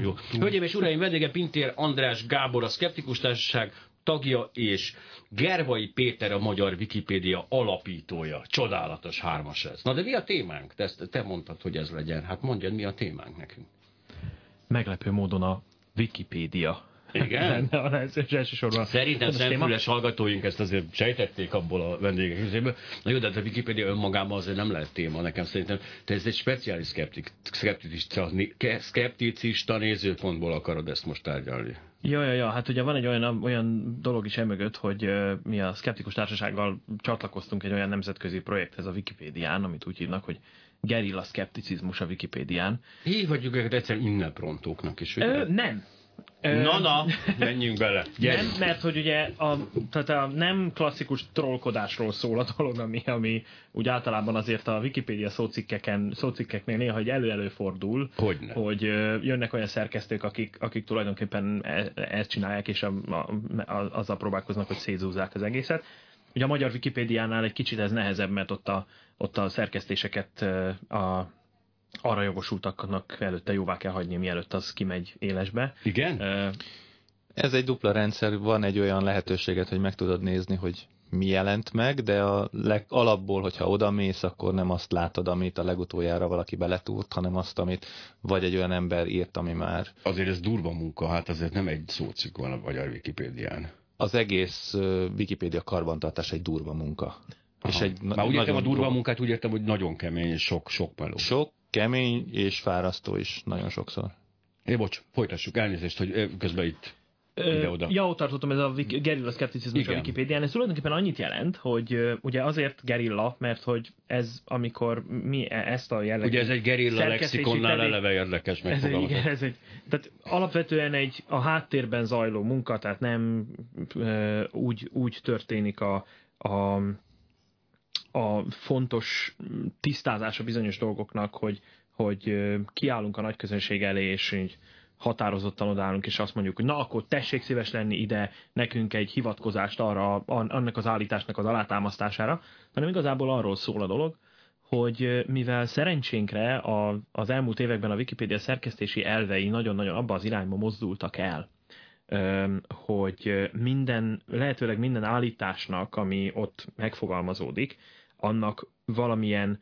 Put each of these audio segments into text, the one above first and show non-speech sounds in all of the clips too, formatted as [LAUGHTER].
Jó. Hölgyeim és uraim, vendége Pintér András Gábor, a Skeptikus Társaság tagja, és Gervai Péter a Magyar Wikipédia alapítója. Csodálatos hármas ez. Na de mi a témánk? Te, ezt, te mondtad, hogy ez legyen. Hát mondjad, mi a témánk nekünk? Meglepő módon a Wikipédia. Igen? [LAUGHS] elsősorban. Szerintem szemfüles hallgatóink ezt azért sejtették abból a vendégek közéből. Na jó, de hát a Wikipédia önmagában azért nem lehet téma nekem szerintem. Te ez egy speciális szkeptik, szkepticista, szkepticista nézőpontból akarod ezt most tárgyalni. Ja, ja, ja, hát ugye van egy olyan, olyan dolog is emögött, hogy uh, mi a Skeptikus Társasággal csatlakoztunk egy olyan nemzetközi projekthez a Wikipédián, amit úgy hívnak, hogy gerilla szkepticizmus a Wikipédián. Hívhatjuk őket egyszerűen inneprontóknak is, ugye? Ö, nem, Na, na, menjünk bele. Gyerünk. Nem, mert hogy ugye a, tehát a nem klasszikus trollkodásról szól a dolog, ami, ami úgy általában azért a Wikipédia szócikkeken, szócikkeknél néha hogy elő fordul, Hogyne. hogy jönnek olyan szerkesztők, akik, akik tulajdonképpen e, ezt csinálják, és a, a, a, azzal próbálkoznak, hogy szétzúzzák az egészet. Ugye a magyar Wikipédiánál egy kicsit ez nehezebb, mert ott a, ott a szerkesztéseket a arra jogosultaknak előtte jóvá kell hagyni, mielőtt az kimegy élesbe. Igen? Ez egy dupla rendszer, van egy olyan lehetőséget, hogy meg tudod nézni, hogy mi jelent meg, de a leg, alapból, hogyha oda mész, akkor nem azt látod, amit a legutoljára valaki beletúrt, hanem azt, amit vagy egy olyan ember írt, ami már... Azért ez durva munka, hát azért nem egy szócikk van a magyar Wikipédián. Az egész uh, Wikipédia karbantartás egy durva munka. Aha. És egy Már úgy értem a durva munkát, úgy értem, hogy nagyon kemény, sok, sok meló. Sok, kemény és fárasztó is nagyon sokszor. É, bocs, folytassuk, elnézést, hogy közben itt ide-oda. Ja, ott tartottam, ez a gerilla szkepticizmus a Wikipédián. Ez tulajdonképpen annyit jelent, hogy ugye azért gerilla, mert hogy ez, amikor mi e- ezt a jellegű... Ugye ez egy gerilla lexikonnál eleve érdekes ez egy, igen, ez egy, tehát alapvetően egy a háttérben zajló munka, tehát nem e, úgy, úgy történik a, a a fontos tisztázása bizonyos dolgoknak, hogy, hogy kiállunk a nagy közönség elé, és így határozottan odállunk, és azt mondjuk, hogy na akkor tessék szíves lenni ide nekünk egy hivatkozást arra, annak az állításnak az alátámasztására, hanem igazából arról szól a dolog, hogy mivel szerencsénkre a, az elmúlt években a Wikipédia szerkesztési elvei nagyon-nagyon abba az irányba mozdultak el, hogy minden, lehetőleg minden állításnak, ami ott megfogalmazódik, annak valamilyen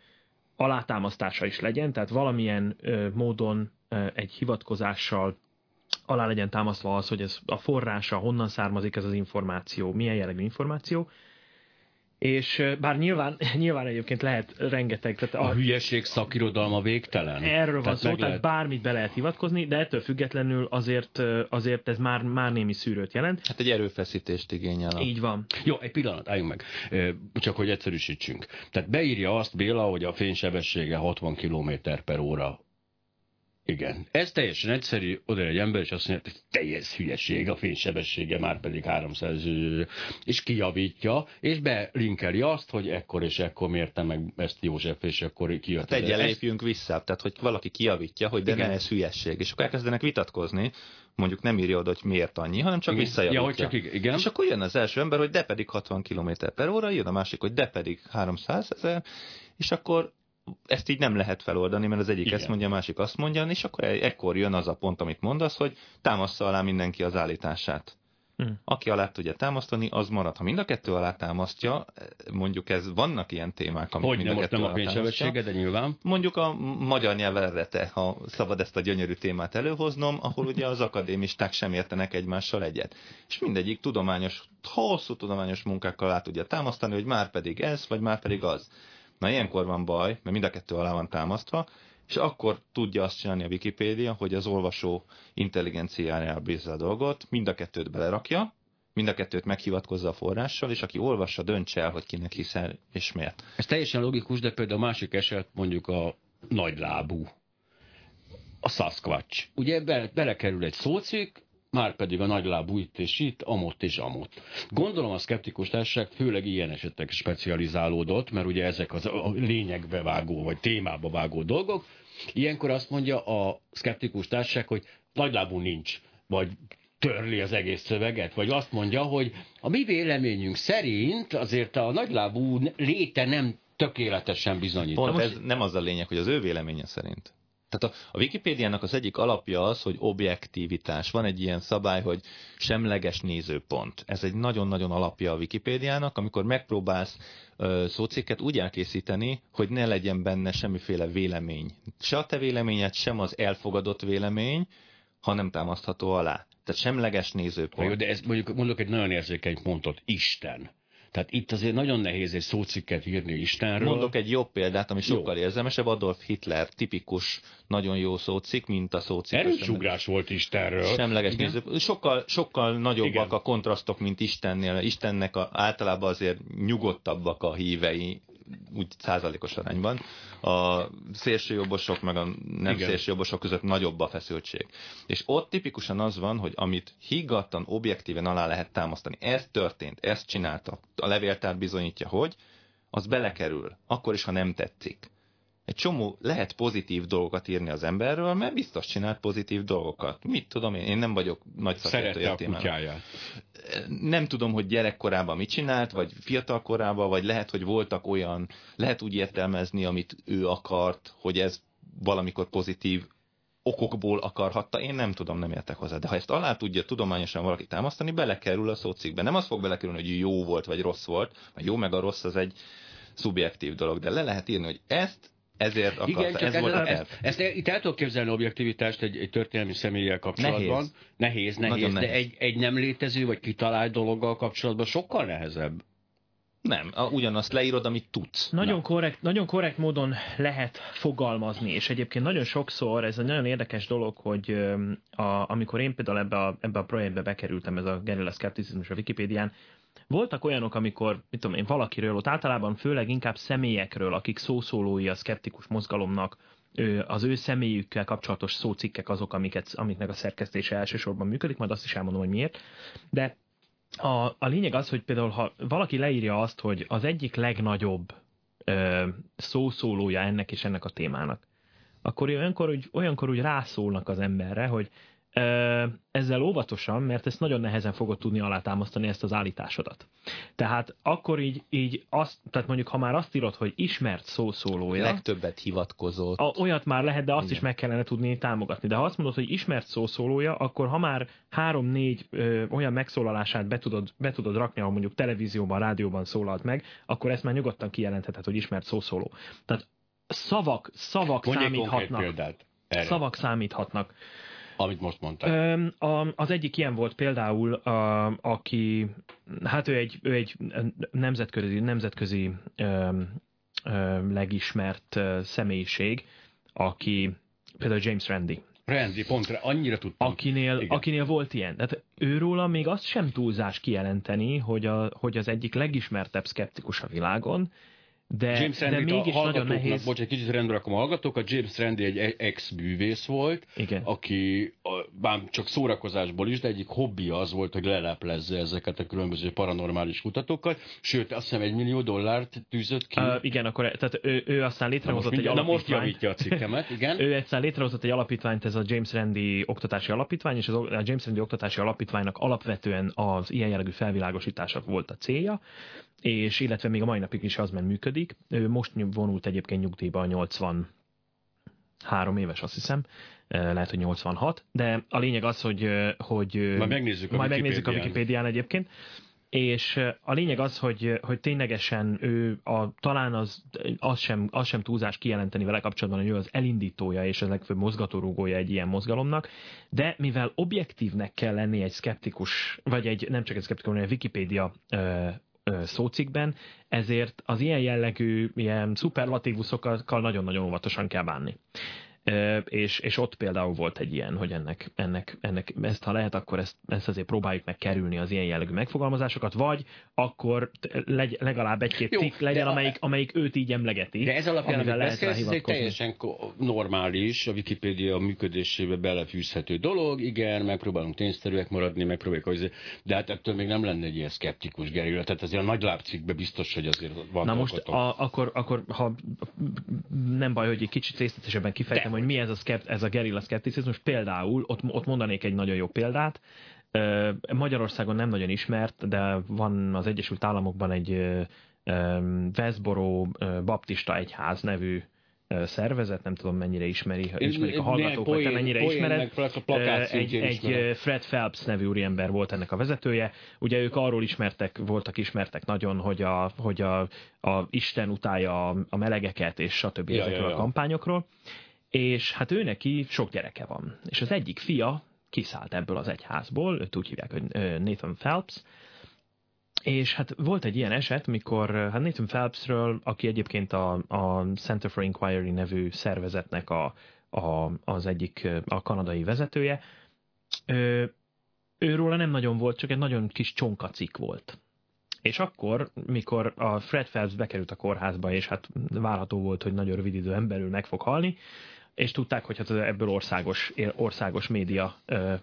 alátámasztása is legyen, tehát valamilyen ö, módon ö, egy hivatkozással alá legyen támasztva az, hogy ez a forrása, honnan származik ez az információ, milyen jellegű információ, és bár nyilván, [LAUGHS] nyilván egyébként lehet rengeteg... Tehát a, a hülyeség szakirodalma végtelen. Erről van tehát szó, tehát lehet... bármit be lehet hivatkozni, de ettől függetlenül azért, azért ez már, már némi szűrőt jelent. Hát egy erőfeszítést igényel. A... Így van. Jó, egy pillanat, álljunk meg. Csak hogy egyszerűsítsünk. Tehát beírja azt Béla, hogy a fénysebessége 60 km per óra igen. Ez teljesen egyszerű, oda egy ember, és azt mondja, hogy teljes hülyeség, a fénysebessége már pedig 300, és kijavítja, és belinkeli azt, hogy ekkor és ekkor mérte meg ezt József, és akkor kijött. Hát egyen lépjünk vissza, tehát hogy valaki kijavítja, hogy de Igen. ne ez hülyeség, és akkor elkezdenek vitatkozni, mondjuk nem írja oda, hogy miért annyi, hanem csak visszajavítja. Ja, hogy csak igen. És akkor jön az első ember, hogy de pedig 60 km per óra, jön a másik, hogy de pedig 300 ezer, és akkor ezt így nem lehet feloldani, mert az egyik Igen. ezt mondja, a másik azt mondja, és akkor ekkor jön az a pont, amit mondasz, hogy támaszza alá mindenki az állítását. Hmm. Aki alá tudja támasztani, az marad. Ha mind a kettő alá támasztja, mondjuk ez vannak ilyen témák, amik hogy mind a kettő nem a pénzsebessége, de nyilván. Mondjuk a magyar nyelv eredete, ha szabad ezt a gyönyörű témát előhoznom, ahol ugye az akadémisták sem értenek egymással egyet. És mindegyik tudományos, hosszú tudományos munkákkal alá tudja támasztani, hogy már pedig ez, vagy már pedig az. Na ilyenkor van baj, mert mind a kettő alá van támasztva, és akkor tudja azt csinálni a Wikipédia, hogy az olvasó intelligenciájára bízza a dolgot, mind a kettőt belerakja, mind a kettőt meghivatkozza a forrással, és aki olvassa, döntse el, hogy kinek hiszel, és miért. Ez teljesen logikus, de például a másik eset mondjuk a nagylábú, a Sasquatch. Ugye be, belekerül egy szócik, már pedig a nagylábú itt és itt, amott és amott. Gondolom a szkeptikus társaság főleg ilyen esetek specializálódott, mert ugye ezek az a lényegbe vágó, vagy témába vágó dolgok. Ilyenkor azt mondja a szkeptikus társaság, hogy nagylábú nincs, vagy törli az egész szöveget, vagy azt mondja, hogy a mi véleményünk szerint azért a nagylábú léte nem tökéletesen bizonyít. Pont ez nem az a lényeg, hogy az ő véleménye szerint Tehát a, a Wikipédiának az egyik alapja az, hogy objektivitás. Van egy ilyen szabály, hogy semleges nézőpont. Ez egy nagyon-nagyon alapja a Wikipédiának, amikor megpróbálsz ö, szócikket úgy elkészíteni, hogy ne legyen benne semmiféle vélemény. Se a te véleményed, sem az elfogadott vélemény, hanem támasztható alá. Tehát semleges nézőpont. Jó, de ez mondjuk mondok egy nagyon érzékeny pontot, Isten. Tehát itt azért nagyon nehéz egy szócikket írni Istenről. Mondok egy jobb példát, ami sokkal jó. érzelmesebb. Adolf Hitler tipikus, nagyon jó szócik, mint a szócik. Erős ugrás volt Istenről. Semleges néző. Sokkal, sokkal nagyobbak Igen. a kontrasztok, mint Istennél. Istennek a, általában azért nyugodtabbak a hívei, úgy százalékos arányban. A szélsőjobbosok meg a nem Igen. szélsőjobbosok között nagyobb a feszültség. És ott tipikusan az van, hogy amit higgadtan, objektíven alá lehet támasztani, ez történt, ezt csinálta, a levéltár bizonyítja, hogy az belekerül, akkor is, ha nem tetszik egy csomó lehet pozitív dolgokat írni az emberről, mert biztos csinált pozitív dolgokat. Mit tudom én, én nem vagyok nagy szakértő a kutyáját. Nem tudom, hogy gyerekkorában mit csinált, vagy fiatalkorában, vagy lehet, hogy voltak olyan, lehet úgy értelmezni, amit ő akart, hogy ez valamikor pozitív okokból akarhatta, én nem tudom, nem értek hozzá. De ha ezt alá tudja tudományosan valaki támasztani, belekerül a szócikbe. Nem az fog belekerülni, hogy jó volt, vagy rossz volt, mert jó meg a rossz az egy szubjektív dolog, de le lehet írni, hogy ezt ezért akarta, Igen, csak ez, ez volt a Ezt, ezt itt el tudok képzelni objektivitást egy, egy történelmi személlyel kapcsolatban. Nehéz. Nehéz, nehéz, de nehéz. Egy, egy nem létező vagy kitalált dologgal kapcsolatban sokkal nehezebb. Nem, a, ugyanazt leírod, amit tudsz. Nagyon korrekt, nagyon korrekt módon lehet fogalmazni, és egyébként nagyon sokszor ez egy nagyon érdekes dolog, hogy a, amikor én például ebbe a, ebbe a projektbe bekerültem, ez a Guerrilla Skepticizmus a Wikipédián, voltak olyanok, amikor, mit tudom én, valakiről, ott általában főleg inkább személyekről, akik szószólói a szkeptikus mozgalomnak, az ő személyükkel kapcsolatos szócikkek azok, amiket, amiknek a szerkesztése elsősorban működik, majd azt is elmondom, hogy miért. De a, a lényeg az, hogy például ha valaki leírja azt, hogy az egyik legnagyobb ö, szószólója ennek és ennek a témának, akkor olyankor úgy, olyankor úgy rászólnak az emberre, hogy ezzel óvatosan, mert ezt nagyon nehezen fogod tudni alátámasztani ezt az állításodat. Tehát akkor így, így azt, tehát mondjuk ha már azt írod, hogy ismert szószólója. Legtöbbet hivatkozott. A, olyat már lehet, de azt Igen. is meg kellene tudni támogatni. De ha azt mondod, hogy ismert szószólója, akkor ha már három-négy olyan megszólalását be tudod, be tudod rakni, ahol mondjuk televízióban, rádióban szólalt meg, akkor ezt már nyugodtan kijelentheted, hogy ismert szószóló. Tehát szavak, szavak Mondj számíthatnak. Szavak számíthatnak amit most mondtál. Az egyik ilyen volt például, a, aki, hát ő egy, ő egy nemzetközi, nemzetközi legismert személyiség, aki például James Randi. Randi, pont annyira tudtam. Akinél, akinél volt ilyen. Tehát őróla még azt sem túlzás kijelenteni, hogy, a, hogy az egyik legismertebb szkeptikus a világon, de, James de mégis a nagyon nehéz. Bocs, egy kicsit rendre rakom a hallgatókat. James Randi egy ex-bűvész volt, Igen. aki bár csak szórakozásból is, de egyik hobbija az volt, hogy leleplezze ezeket a különböző paranormális kutatókat, sőt, azt hiszem egy millió dollárt tűzött ki. Uh, igen, akkor tehát ő, ő aztán létrehozott egy alapítványt. Na most javítja a cikkemet, [LAUGHS] igen. ő aztán létrehozott egy alapítványt, ez a James Randi oktatási alapítvány, és az, a James Randi oktatási alapítványnak alapvetően az ilyen jellegű felvilágosítások volt a célja, és illetve még a mai napig is az men működik. Ő most vonult egyébként nyugdíjba a 80 három éves, azt hiszem, lehet, hogy 86, de a lényeg az, hogy, hogy majd megnézzük a, majd megnézzük a Wikipédián. Egyébként, és a lényeg az, hogy, hogy ténylegesen ő a, talán az, az, sem, az sem túlzás kijelenteni vele kapcsolatban, hogy ő az elindítója és az legfőbb mozgatórugója egy ilyen mozgalomnak, de mivel objektívnek kell lenni egy skeptikus, vagy egy nem csak egy skeptikus, hanem egy Wikipédia szócikben, ezért az ilyen jellegű, ilyen szuperlatívuszokkal nagyon-nagyon óvatosan kell bánni és, és ott például volt egy ilyen, hogy ennek, ennek, ennek ezt ha lehet, akkor ezt, ezt azért próbáljuk meg kerülni az ilyen jellegű megfogalmazásokat, vagy akkor legy, legalább egy-két cikk legyen, amelyik, amelyik őt így emlegeti. De ez alapján, amit beszélsz, ez egy teljesen normális, a Wikipédia működésébe belefűzhető dolog, igen, megpróbálunk tényszerűek maradni, megpróbáljuk, hogy de hát ettől még nem lenne egy ilyen szkeptikus gerilla, tehát azért a nagy lábcikkben biztos, hogy azért van Na most a, akkor, akkor, ha nem baj, hogy egy kicsit részletesebben kifejtem, nekem, hogy mi ez a, skept, ez a gerilla szkepticizmus. Például, ott, ott mondanék egy nagyon jó példát, Magyarországon nem nagyon ismert, de van az Egyesült Államokban egy Westboro Baptista Egyház nevű szervezet, nem tudom mennyire ismeri, ismerik a hallgatók, vagy te mennyire ismered. Egy, egy Fred Phelps nevű úriember volt ennek a vezetője. Ugye ők arról ismertek, voltak ismertek nagyon, hogy a, hogy a, a Isten utálja a melegeket, és stb. Ja, ezekről ja, ja. a kampányokról. És hát ő neki sok gyereke van. És az egyik fia kiszállt ebből az egyházból, őt úgy hívják, hogy Nathan Phelps, és hát volt egy ilyen eset, mikor hát Nathan Phelpsről, aki egyébként a, a Center for Inquiry nevű szervezetnek a, a, az egyik a kanadai vezetője, ő, őróla nem nagyon volt, csak egy nagyon kis csonkacik volt. És akkor, mikor a Fred Phelps bekerült a kórházba, és hát várható volt, hogy nagyon rövid időn belül meg fog halni, és tudták, hogy hát ebből országos, országos média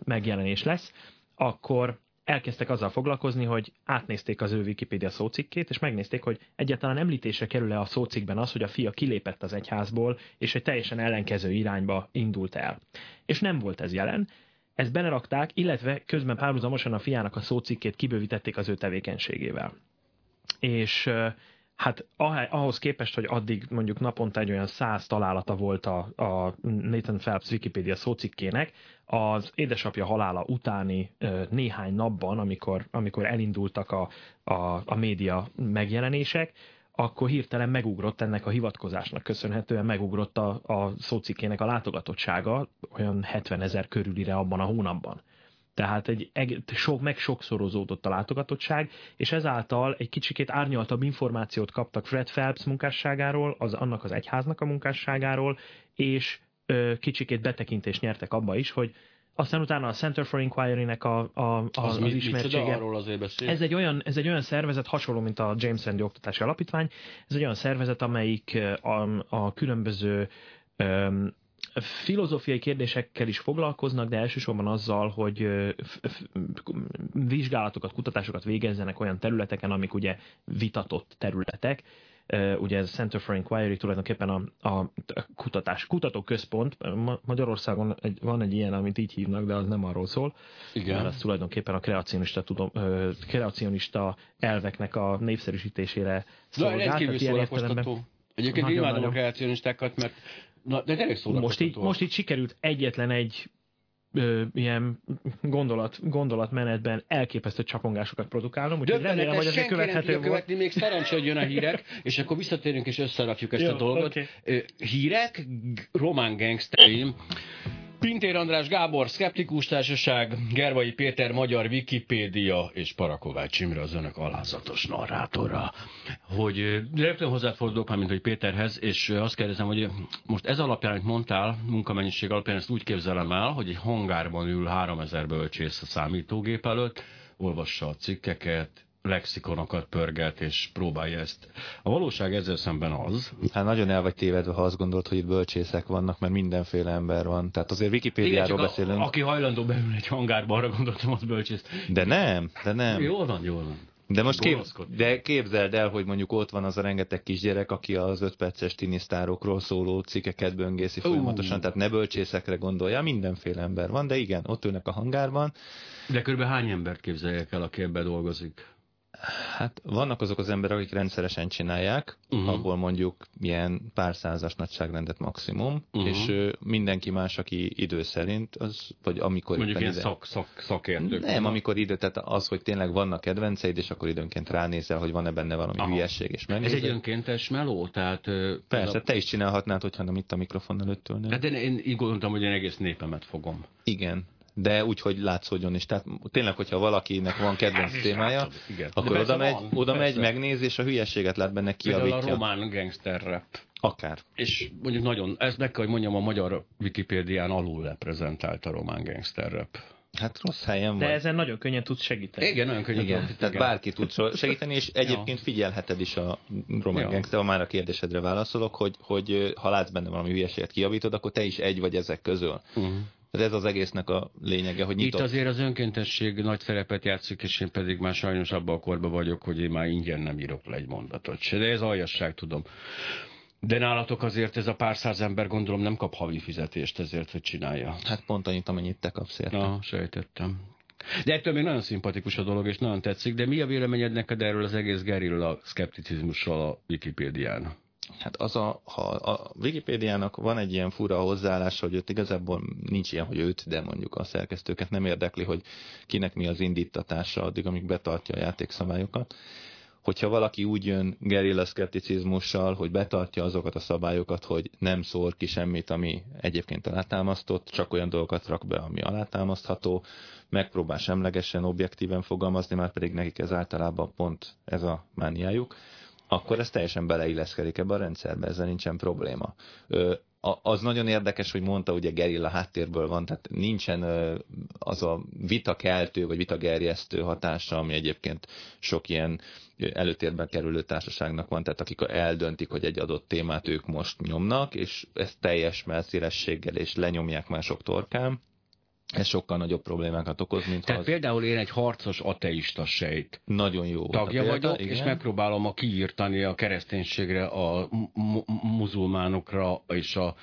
megjelenés lesz, akkor elkezdtek azzal foglalkozni, hogy átnézték az ő Wikipedia szócikkét, és megnézték, hogy egyáltalán említésre kerül-e a szócikkben az, hogy a fia kilépett az egyházból, és egy teljesen ellenkező irányba indult el. És nem volt ez jelen, ezt belerakták, illetve közben párhuzamosan a fiának a szócikkét kibővítették az ő tevékenységével. És hát ahhoz képest, hogy addig mondjuk naponta egy olyan száz találata volt a, a Nathan Phelps Wikipedia szócikkének, az édesapja halála utáni néhány napban, amikor, amikor elindultak a, a, a média megjelenések, akkor hirtelen megugrott ennek a hivatkozásnak köszönhetően, megugrott a, a szócikkének a látogatottsága olyan 70 ezer körülire abban a hónapban. Tehát egy, egy sok, meg sokszorozódott a látogatottság, és ezáltal egy kicsikét árnyaltabb információt kaptak Fred Phelps munkásságáról, az, annak az egyháznak a munkásságáról, és ö, kicsikét betekintést nyertek abba is, hogy aztán utána a Center for Inquiry-nek a, a, a, az, az ismertsége. Arról azért beszél? Ez egy, olyan, ez egy olyan szervezet, hasonló, mint a James Randi Oktatási Alapítvány, ez egy olyan szervezet, amelyik a, a különböző filozófiai kérdésekkel is foglalkoznak, de elsősorban azzal, hogy vizsgálatokat, kutatásokat végezzenek olyan területeken, amik ugye vitatott területek. Ugye ez Center for Inquiry tulajdonképpen a, a kutatás, kutatóközpont. Magyarországon egy, van egy ilyen, amit így hívnak, de az nem arról szól. Igen. Mert az tulajdonképpen a kreacionista, tudom, kreacionista elveknek a népszerűsítésére szolgál. De Egyébként imádom a kreacionistákat, mert Na, de tényleg most így, most így sikerült egyetlen egy ö, ilyen gondolat, gondolatmenetben elképesztő csapongásokat produkálnom, úgyhogy remélem, hogy ez követhető volt. követni, még szerencsé, hogy jön a hírek, és akkor visszatérünk és összerakjuk ezt Jó, a dolgot. Okay. Hírek, román gangsterim, Pintér András Gábor, Szkeptikus Társaság, Gervai Péter, Magyar Wikipédia és Parakovács Imre az önök alázatos narrátora. Hogy rögtön hozzáfordulok már, mint hogy Péterhez, és azt kérdezem, hogy most ez alapján, amit mondtál, munkamennyiség alapján ezt úgy képzelem el, hogy egy hangárban ül 3000 bölcsész a számítógép előtt, olvassa a cikkeket, lexikonokat pörget, és próbálja ezt. A valóság ezzel szemben az. Hát nagyon el vagy tévedve, ha azt gondolod, hogy itt bölcsészek vannak, mert mindenféle ember van. Tehát azért Wikipédiáról beszélünk. A, aki hajlandó beülni egy hangárba, arra gondoltam, az bölcsész. De nem, de nem. Jól van, jól van. De most kép, de képzeld el, hogy mondjuk ott van az a rengeteg kisgyerek, aki az ötperces tinisztárokról szóló cikkeket böngészi folyamatosan, uh. tehát ne bölcsészekre gondolja, mindenféle ember van, de igen, ott ülnek a hangárban. De körülbelül hány embert képzeljek el, aki ebben dolgozik? Hát vannak azok az emberek, akik rendszeresen csinálják, uh-huh. abból mondjuk ilyen pár százas nagyságrendet maximum, uh-huh. és ö, mindenki más, aki idő szerint, az, vagy amikor... Mondjuk ilyen ide... szak, szak, szakértők. Nem, amikor idő, tehát az, hogy tényleg vannak kedvenceid, és akkor időnként ránézel, hogy van-e benne valami Aha. hülyesség, és megnézel. Ez egy önkéntes meló? Tehát, Persze, a... te is csinálhatnád, hogyha nem itt a mikrofon előtt ülnél. Hát én, én így gondoltam, hogy én egész népemet fogom. Igen, de úgy, hogy látszódjon is. Tehát tényleg, hogyha valakinek van kedvenc témája, igen. akkor oda megy, van, oda megy, megnéz, és a hülyeséget lát benne kiavítja. Például a román gangster rap. Akár. És mondjuk nagyon, ezt meg kell, hogy mondjam, a magyar Wikipédián alul reprezentált a román gangster rap. Hát rossz helyen De van. ezen nagyon könnyen tudsz segíteni. Igen, nagyon könnyen igen, Tehát igen. bárki tud segíteni, és [LAUGHS] egyébként figyelheted is a román ja. gangster, ha már a kérdésedre válaszolok, hogy, hogy ha látsz benne valami hülyeséget kijavítod, akkor te is egy vagy ezek közül. Uh-huh. Ez az egésznek a lényege, hogy nyitott. Itt azért az önkéntesség nagy szerepet játszik, és én pedig már sajnos abban a korban vagyok, hogy én már ingyen nem írok le egy mondatot se. De ez aljasság, tudom. De nálatok azért ez a pár száz ember gondolom nem kap havi fizetést ezért, hogy csinálja. Hát pont annyit, amennyit te kapsz érte. Na, sejtettem. De ettől még nagyon szimpatikus a dolog, és nagyon tetszik. De mi a véleményed neked erről az egész gerilla szkepticizmusról a Wikipédián? Hát az a, ha a Wikipédiának van egy ilyen fura hozzáállás, hogy őt igazából nincs ilyen, hogy őt, de mondjuk a szerkesztőket nem érdekli, hogy kinek mi az indítatása addig, amíg betartja a játékszabályokat. Hogyha valaki úgy jön gerilla szkepticizmussal, hogy betartja azokat a szabályokat, hogy nem szór ki semmit, ami egyébként alátámasztott, csak olyan dolgokat rak be, ami alátámasztható, megpróbál semlegesen, objektíven fogalmazni, már pedig nekik ez általában pont ez a mániájuk, akkor ez teljesen beleilleszkedik ebbe a rendszerbe, ezzel nincsen probléma. Az nagyon érdekes, hogy mondta, ugye gerilla háttérből van, tehát nincsen az a vitakeltő vagy vitagerjesztő hatása, ami egyébként sok ilyen előtérben kerülő társaságnak van, tehát akik eldöntik, hogy egy adott témát ők most nyomnak, és ezt teljes melszélességgel és lenyomják mások torkán, ez sokkal nagyobb problémákat okoz, mint Tehát az... például én egy harcos ateista sejt Nagyon jó. tagja példa, vagyok, igen. és megpróbálom a kiírtani a kereszténységre, a mu- muzulmánokra és a,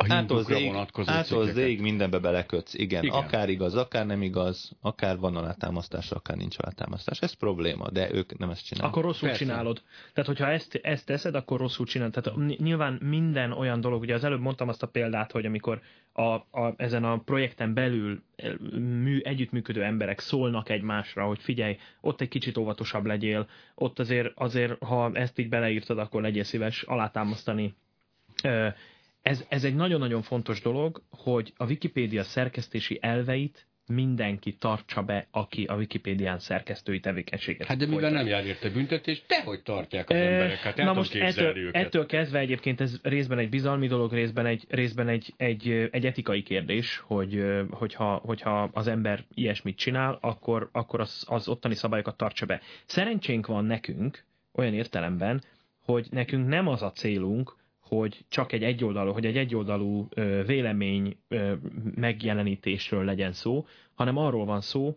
a Ától hindukra zég, vonatkozó ától zég mindenbe belekötsz. Igen, Igen. Akár igaz, akár nem igaz, akár van alátámasztás, akár nincs alátámasztás. Ez probléma, de ők nem ezt csinálják. Akkor rosszul Persze. csinálod. Tehát, hogyha ezt, ezt teszed, akkor rosszul csinálod. Tehát ny- nyilván minden olyan dolog, ugye az előbb mondtam azt a példát, hogy amikor a, a, ezen a projekten belül eh, mű, együttműködő emberek szólnak egymásra, hogy figyelj, ott egy kicsit óvatosabb legyél, ott azért, azért ha ezt így beleírtad, akkor legyél szíves alátámasztani. Ez, ez egy nagyon-nagyon fontos dolog, hogy a Wikipédia szerkesztési elveit mindenki tartsa be, aki a Wikipédián szerkesztői tevékenységet Hát de mivel nem jár érte büntetés, dehogy tartják az Eh, emberek, hát Na most ettől, őket. ettől kezdve egyébként ez részben egy bizalmi dolog, részben egy, részben egy, egy, egy etikai kérdés, hogy hogyha, hogyha az ember ilyesmit csinál, akkor, akkor az, az ottani szabályokat tartsa be. Szerencsénk van nekünk olyan értelemben, hogy nekünk nem az a célunk, hogy csak egy egyoldalú, hogy egy egyoldalú vélemény megjelenítésről legyen szó, hanem arról van szó,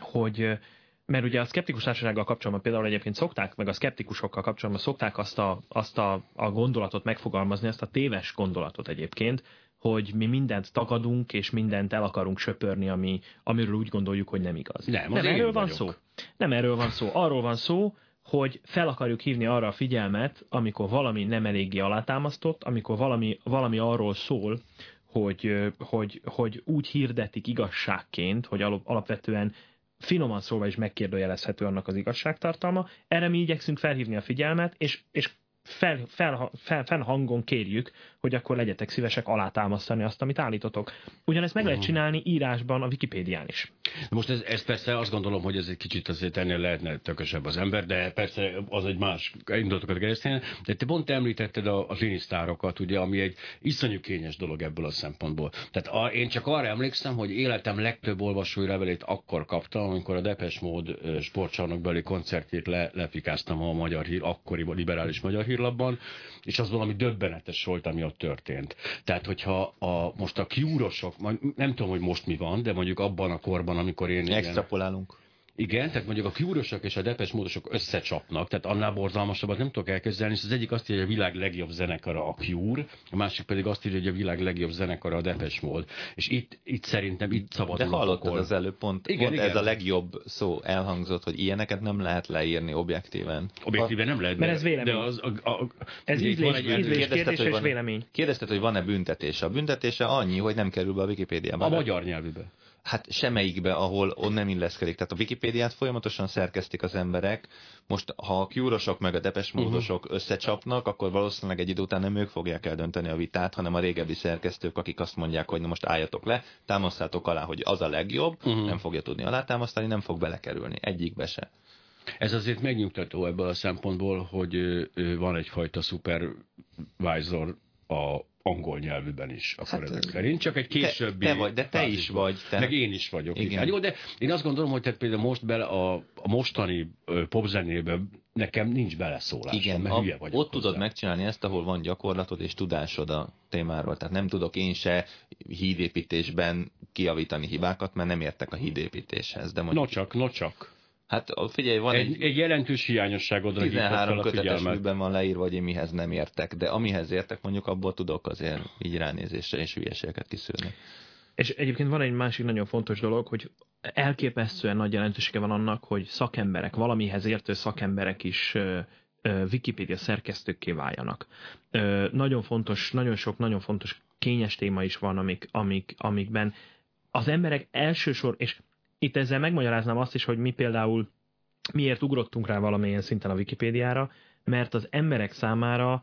hogy mert ugye a szkeptikus társasággal kapcsolatban például egyébként szokták, meg a szkeptikusokkal kapcsolatban szokták azt a, azt a, a gondolatot megfogalmazni, azt a téves gondolatot egyébként, hogy mi mindent tagadunk, és mindent el akarunk söpörni, ami, amiről úgy gondoljuk, hogy nem igaz. Nem, nem erről van vagyok. szó. Nem erről van szó. Arról van szó, hogy fel akarjuk hívni arra a figyelmet, amikor valami nem eléggé alátámasztott, amikor valami, valami arról szól, hogy, hogy, hogy úgy hirdetik igazságként, hogy alap- alapvetően finoman szólva is megkérdőjelezhető annak az igazságtartalma. Erre mi igyekszünk felhívni a figyelmet, és, és fel, fel, fel, hangon kérjük, hogy akkor legyetek szívesek alátámasztani azt, amit állítotok. Ugyanezt meg lehet csinálni írásban a Wikipédián is. Most ez, ez persze azt gondolom, hogy ez egy kicsit azért ennél lehetne tökösebb az ember, de persze az egy más indulatokat keresztényen. De te pont említetted a, az inisztárokat, ugye, ami egy iszonyú kényes dolog ebből a szempontból. Tehát a, én csak arra emlékszem, hogy életem legtöbb olvasói levelét akkor kaptam, amikor a Depes Mód sportcsarnokbeli koncertjét le, lefikáztam a magyar hír, akkori liberális magyar hírlapban, és az valami döbbenetes volt, ami ott történt. Tehát, hogyha a, most a kiúrosok, nem tudom, hogy most mi van, de mondjuk abban a korban, amikor én Extrapolálunk. igen, tehát mondjuk a kiúrosok és a depes módosok összecsapnak, tehát annál borzalmasabbat nem tudok elképzelni, és az egyik azt írja, hogy a világ legjobb zenekara a Cure, a másik pedig azt írja, hogy a világ legjobb zenekara a Depes Mód. És itt, itt szerintem itt szabadul De hallottad az előbb pont, Igen, igen, pont igen. ez a legjobb szó elhangzott, hogy ilyeneket nem lehet leírni objektíven. Objektíven nem lehet, Mert de- ez vélemény. De az, a, a, Ez ízlés, van egy ízlés Kérdezted, kérdés hogy és van-e- vélemény. Kérdezted, hogy van-e büntetése. A büntetése annyi, hogy nem kerül be a Wikipédiába. a magyar nyelvűbe. Hát semmelyikbe, ahol on nem illeszkedik. Tehát a Wikipédiát folyamatosan szerkesztik az emberek. Most, ha a kiúrosok meg a depesmódosok Mhm. uh-huh. összecsapnak, akkor valószínűleg egy idő után nem ők fogják eldönteni a vitát, hanem a régebbi szerkesztők, akik azt mondják, hogy na most álljatok le, támasztátok alá, hogy az a legjobb, uh-huh. nem fogja tudni alátámasztani, nem fog belekerülni. Egyikbe se. Ez azért megnyugtató ebből a szempontból, hogy van egyfajta supervisor a angol nyelvűben is. Akkor Hát, ezek szerint. Csak egy későbbi... te, te vagy, de te is vagy. Te. Meg én is vagyok. Igen. Igen. Hát jó, de én azt gondolom, hogy tehát például most bele a, a mostani ö, popzenében nekem nincs beleszólásom, Igen, mert a, hülye vagyok ott tudod hozzá. megcsinálni ezt, ahol van gyakorlatod és tudásod a témáról. Tehát nem tudok én se hídépítésben kiavítani hibákat, mert nem értek a hídépítéshez. De mondjuk, Nocsak, nocsak. Hát figyelj, van egy, Egy, egy jelentős fel 13 a kötetes műben van leírva, hogy én mihez nem értek, de amihez értek, mondjuk abból tudok azért így ránézésre és hülyeségeket kiszűrni. És egyébként van egy másik nagyon fontos dolog, hogy elképesztően nagy jelentősége van annak, hogy szakemberek, valamihez értő szakemberek is ö, Wikipédia szerkesztőkké váljanak. Nagyon fontos, nagyon sok, nagyon fontos kényes téma is van, amik, amik, amikben az emberek elsősor, és itt ezzel megmagyaráznám azt is, hogy mi például miért ugrottunk rá valamilyen szinten a Wikipédiára, mert az emberek számára,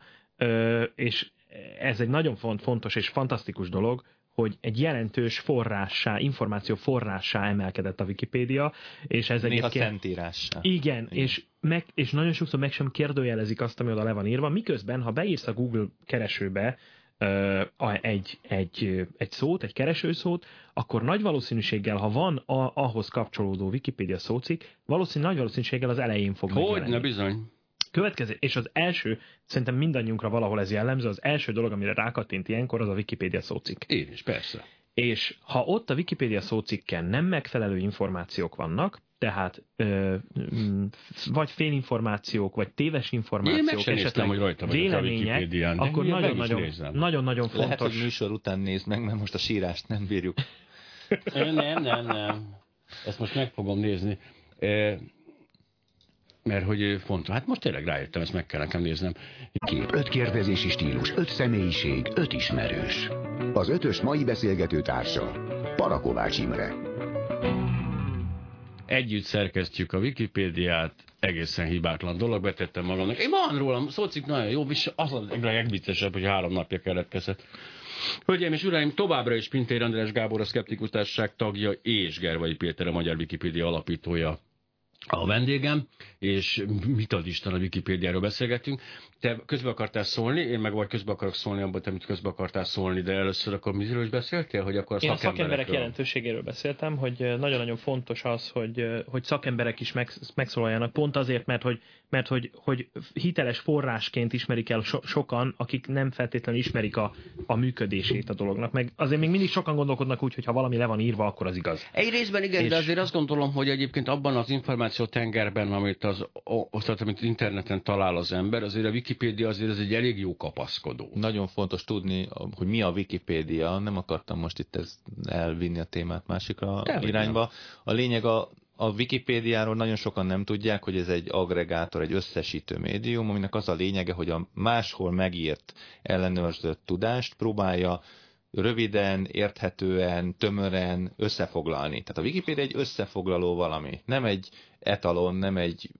és ez egy nagyon fontos és fantasztikus dolog, hogy egy jelentős forrássá, információ forrássá emelkedett a Wikipédia, és ez Néha egyébként... szentírássá. Igen, Igen. És, meg, és nagyon sokszor meg sem kérdőjelezik azt, ami oda le van írva, miközben, ha beírsz a Google keresőbe egy, egy, egy szót, egy keresőszót, akkor nagy valószínűséggel, ha van a, ahhoz kapcsolódó Wikipédia szócik, valószínű, nagy valószínűséggel az elején fog Hogy, ne bizony. Következő, és az első, szerintem mindannyiunkra valahol ez jellemző, az első dolog, amire rákattint ilyenkor, az a Wikipédia szócikk. Én is, persze. És ha ott a Wikipédia szócikken nem megfelelő információk vannak, tehát ö, vagy félinformációk, vagy téves információk, Én esetleg hogy rajta vélemények, a akkor nagyon-nagyon nagyon, nagyon fontos. Lehet, hogy műsor után nézd meg, mert most a sírást nem bírjuk. nem, nem, nem. Ezt most meg fogom nézni mert hogy fontos. Hát most tényleg rájöttem, ezt meg kell nekem néznem. Kép, öt kérdezési stílus, öt személyiség, öt ismerős. Az ötös mai beszélgető társa, Parakovács Imre. Együtt szerkesztjük a Wikipédiát, egészen hibátlan dolog, betettem magamnak. Én van rólam, szócik nagyon jó, és az a legviccesebb, hogy három napja keletkezett. Hölgyeim és uraim, továbbra is Pintér András Gábor a Szkeptikus Társaság tagja és Gervai Péter a Magyar Wikipédia alapítója a vendégem, és mit ad Isten a Wikipédiáról beszélgetünk. Te közbe akartál szólni, én meg vagy közbe akarok szólni abban, amit közbe akartál szólni, de először akkor miről is beszéltél? Hogy akkor én a szakemberek jelentőségéről beszéltem, hogy nagyon-nagyon fontos az, hogy, hogy szakemberek is megszólaljanak, pont azért, mert hogy, mert hogy, hogy hiteles forrásként ismerik el so, sokan, akik nem feltétlenül ismerik a, a működését a dolognak. Meg azért még mindig sokan gondolkodnak úgy, hogy ha valami le van írva, akkor az igaz. Egy részben igen, és... de azért azt gondolom, hogy egyébként abban az információ tengerben, amit az, az amit interneten talál az ember, azért a Wikipédia azért ez egy elég jó kapaszkodó. Nagyon fontos tudni, hogy mi a Wikipédia. Nem akartam most itt ezt elvinni a témát másikra De, irányba. A lényeg a a Wikipédiáról nagyon sokan nem tudják, hogy ez egy agregátor, egy összesítő médium, aminek az a lényege, hogy a máshol megírt ellenőrzött tudást próbálja röviden, érthetően, tömören összefoglalni. Tehát a Wikipédia egy összefoglaló valami, nem egy etalon, nem egy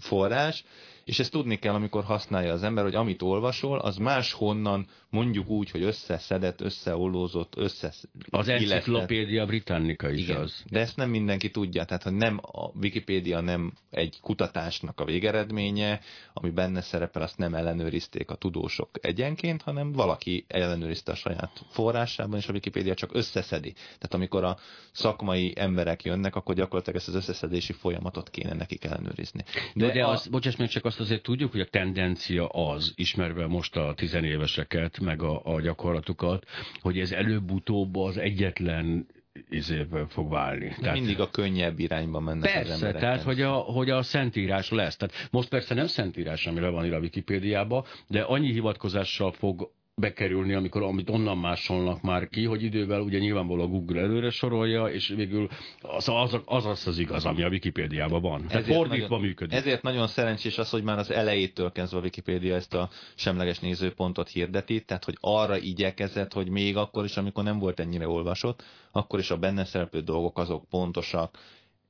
forrás, és ezt tudni kell, amikor használja az ember, hogy amit olvasol, az máshonnan mondjuk úgy, hogy összeszedett, összeollózott, össze. Az enciklopédia britannica is Igen, az. De ezt nem mindenki tudja, tehát hogy nem a Wikipédia nem egy kutatásnak a végeredménye, ami benne szerepel, azt nem ellenőrizték a tudósok egyenként, hanem valaki ellenőrizte a saját forrásában, és a Wikipédia csak összeszedi. Tehát amikor a szakmai emberek jönnek, akkor gyakorlatilag ezt az összeszedési folyamatot kéne nekik ellenőrizni. De, de a... az, bocsáss meg, csak azt azért tudjuk, hogy a tendencia az, ismerve most a tizenéveseket, meg a, a gyakorlatukat, hogy ez előbb-utóbb az egyetlen izéből fog válni. Tehát, mindig a könnyebb irányba mennek persze, az emberek. tehát hogy a, hogy a szentírás lesz. Tehát most persze nem szentírás, ami le van írva a Wikipédiába, de annyi hivatkozással fog bekerülni, amikor amit onnan másolnak már ki, hogy idővel ugye nyilvánvalóan a Google előre sorolja, és végül az az, az, az, az igaz, ami a Wikipédiában van. Tehát ezért fordítva nagyon, működik. Ezért nagyon szerencsés az, hogy már az elejétől kezdve a Wikipédia ezt a semleges nézőpontot hirdeti, tehát hogy arra igyekezett, hogy még akkor is, amikor nem volt ennyire olvasott, akkor is a benne szereplő dolgok azok pontosak,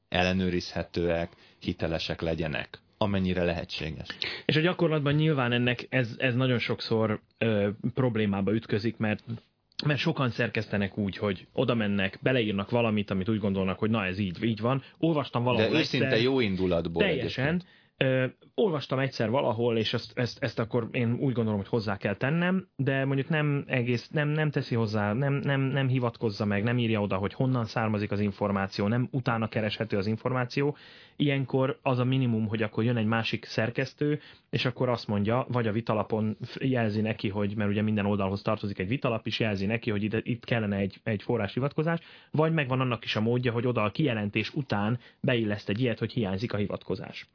ellenőrizhetőek, hitelesek legyenek amennyire lehetséges. És a gyakorlatban nyilván ennek ez, ez nagyon sokszor ö, problémába ütközik, mert mert sokan szerkesztenek úgy, hogy oda mennek, beleírnak valamit, amit úgy gondolnak, hogy na ez így, így van. Olvastam valahol De őszinte egyszer, jó indulatból. Teljesen. Egyébként. Ö, olvastam egyszer valahol, és ezt, ezt, ezt akkor én úgy gondolom, hogy hozzá kell tennem, de mondjuk nem egész, nem, nem teszi hozzá, nem, nem, nem hivatkozza meg, nem írja oda, hogy honnan származik az információ, nem utána kereshető az információ. Ilyenkor az a minimum, hogy akkor jön egy másik szerkesztő, és akkor azt mondja, vagy a vitalapon jelzi neki, hogy, mert ugye minden oldalhoz tartozik egy vitalap, és jelzi neki, hogy itt, itt kellene egy, egy forrás hivatkozás, vagy megvan annak is a módja, hogy oda a kijelentés után beilleszt egy ilyet, hogy hiányzik a hivatkozás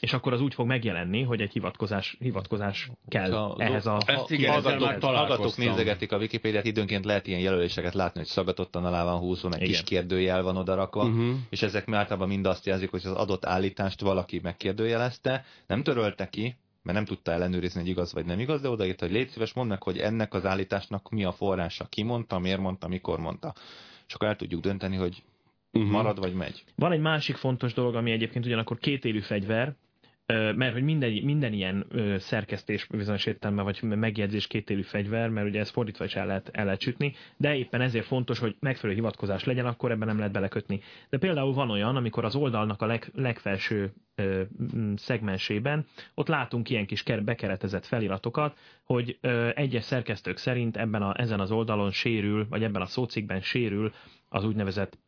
és akkor az úgy fog megjelenni, hogy egy hivatkozás, hivatkozás kell a, ehhez a... Ezt igen, hallgatók, hallgatók nézegetik a Wikipédiát, időnként lehet ilyen jelöléseket látni, hogy szagatottan alá van húzva, egy kis kérdőjel van odarakva, uh-huh. és ezek általában mind azt jelzik, hogy az adott állítást valaki megkérdőjelezte, nem törölte ki, mert nem tudta ellenőrizni, hogy igaz vagy nem igaz, de odaírta, hogy légy szíves, mondd meg, hogy ennek az állításnak mi a forrása, ki mondta, miért mondta, mikor mondta. És akkor el tudjuk dönteni, hogy uh-huh. marad vagy megy. Van egy másik fontos dolog, ami egyébként ugyanakkor kétélű fegyver, mert hogy minden, minden ilyen szerkesztés bizonyos értelme, vagy megjegyzés kétélű fegyver, mert ugye ez fordítva is el lehet, el lehet sütni, de éppen ezért fontos, hogy megfelelő hivatkozás legyen, akkor ebben nem lehet belekötni. De például van olyan, amikor az oldalnak a leg, legfelső ö, szegmensében, ott látunk ilyen kis bekeretezett feliratokat, hogy ö, egyes szerkesztők szerint ebben a, ezen az oldalon sérül, vagy ebben a szócikben sérül az úgynevezett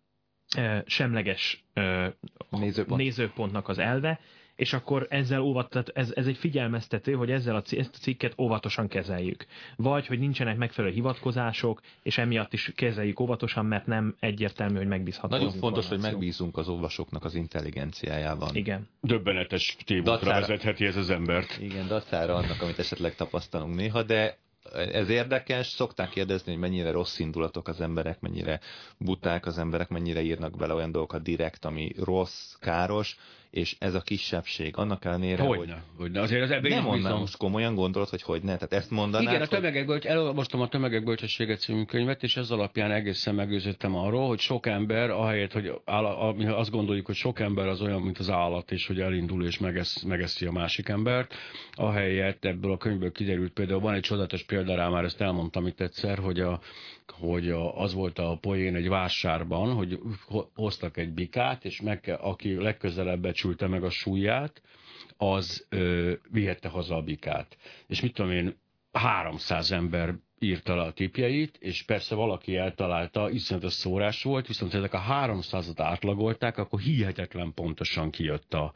ö, semleges ö, Nézőpont. nézőpontnak az elve, és akkor ezzel óvat, tehát ez, ez egy figyelmeztető, hogy ezzel a, ezt a cikket óvatosan kezeljük. Vagy, hogy nincsenek megfelelő hivatkozások, és emiatt is kezeljük óvatosan, mert nem egyértelmű, hogy megbízható. Nagyon fontos, hogy megbízunk az olvasóknak az intelligenciájában. Igen. Döbbenetes témákra vezetheti ez az embert. Igen, dacára annak, amit esetleg tapasztalunk néha, de ez érdekes, szokták kérdezni, hogy mennyire rossz indulatok az emberek, mennyire buták az emberek, mennyire írnak bele olyan dolgokat direkt, ami rossz, káros, és ez a kisebbség, annak ellenére, hogy... Hogyne, hogyne. Azért az ebben nem mondanám, most komolyan gondolod, hogy hogy ne, tehát ezt mondanád, Igen, a tömegek bölcs, elolvastam a Tömegek Bölcsessége című könyvet, és ez alapján egészen megőzöttem arról, hogy sok ember, ahelyett, hogy áll, azt gondoljuk, hogy sok ember az olyan, mint az állat, és hogy elindul és megesz, megeszi a másik embert, ahelyett ebből a könyvből kiderült például, van egy csodatos példa rá, már ezt elmondtam itt egyszer, hogy a hogy az volt a poén egy vásárban, hogy hoztak egy bikát, és meg, aki legközelebb becsülte meg a súlyát, az ö, vihette haza a bikát. És mit tudom én, 300 ember írta le a tipjeit, és persze valaki eltalálta, iszonyatos szórás volt, viszont ezek a 300-at átlagolták, akkor hihetetlen pontosan kijött a,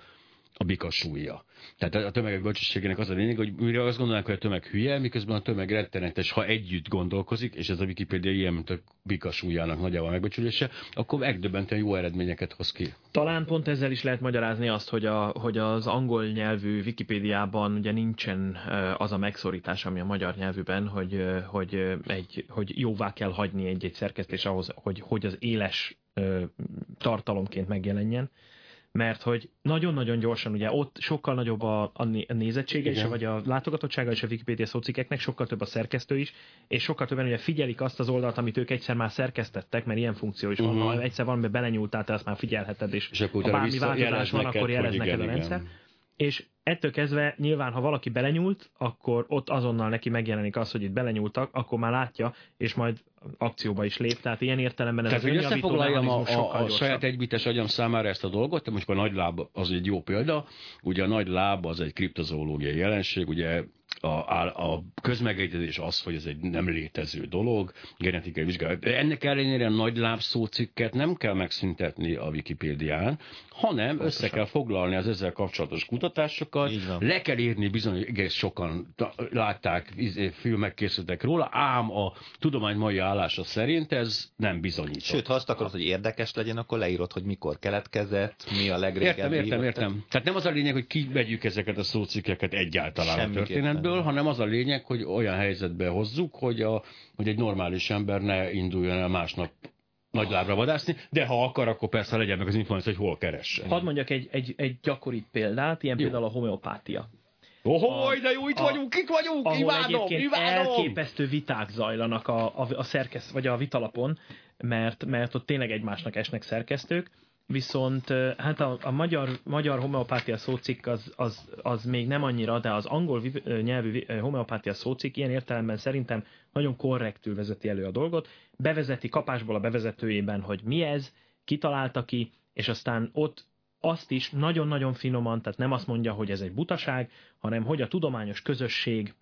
a bika súlya. Tehát a tömegek bölcsességének az a lényeg, hogy mire azt gondolnánk, hogy a tömeg hülye, miközben a tömeg rettenetes, ha együtt gondolkozik, és ez a Wikipédia ilyen, mint a bika súlyának nagyjából megbecsülése, akkor megdöbbentően jó eredményeket hoz ki. Talán pont ezzel is lehet magyarázni azt, hogy, a, hogy az angol nyelvű Wikipédiában ugye nincsen az a megszorítás, ami a magyar nyelvűben, hogy, hogy, egy, hogy jóvá kell hagyni egy-egy szerkesztés ahhoz, hogy, hogy az éles tartalomként megjelenjen mert hogy nagyon-nagyon gyorsan, ugye ott sokkal nagyobb a, a nézettsége, is, vagy a látogatottsága és a Wikipedia szócikeknek, sokkal több a szerkesztő is, és sokkal többen ugye figyelik azt az oldalt, amit ők egyszer már szerkesztettek, mert ilyen funkció is uh-huh. van, ha egyszer valami belenyúltál, te azt már figyelheted, és, és akkor ha bármi változás van, akkor jelez neked a rendszer. Igen és ettől kezdve nyilván, ha valaki belenyúlt, akkor ott azonnal neki megjelenik az, hogy itt belenyúltak, akkor már látja, és majd akcióba is lép. Tehát ilyen értelemben ez Tehát, hogy összefoglaljam a, a, a saját egybites agyam számára ezt a dolgot, de most a nagy láb az egy jó példa. Ugye a nagy láb az egy kriptozoológiai jelenség, ugye a, a, közmegegyezés az, hogy ez egy nem létező dolog, genetikai vizsgálat. Ennek ellenére a nagy lábszócikket nem kell megszüntetni a Wikipédián, hanem Pontosan. össze kell foglalni az ezzel kapcsolatos kutatásokat, le kell írni bizony, egész sokan látták, izé, filmek készültek róla, ám a tudomány mai állása szerint ez nem bizonyított. Sőt, ha azt akarod, hogy érdekes legyen, akkor leírod, hogy mikor keletkezett, mi a legrégebbi. Értem, értem, értem. Tehát nem az a lényeg, hogy kivegyük ezeket a szócikkeket egyáltalán Semmi a történetből, hanem az a lényeg, hogy olyan helyzetbe hozzuk, hogy, a, hogy egy normális ember ne induljon el másnap nagy lábra vadászni, de ha akar, akkor persze legyen meg az információ, hogy hol keressen. Hadd mondjak egy, egy, egy gyakori példát, ilyen jó. például a homeopátia. Ohoj, de jó, itt a, vagyunk, itt vagyunk, ahol imádom, imádom! elképesztő viták zajlanak a, a, a szerkeszt, vagy a vitalapon, mert, mert ott tényleg egymásnak esnek szerkesztők, viszont hát a, a magyar, magyar homeopátia szócikk az, az, az még nem annyira, de az angol nyelvű homeopátia szócikk ilyen értelemben szerintem nagyon korrektül vezeti elő a dolgot, bevezeti kapásból a bevezetőjében, hogy mi ez, kitalálta ki, és aztán ott azt is nagyon-nagyon finoman, tehát nem azt mondja, hogy ez egy butaság, hanem hogy a tudományos közösség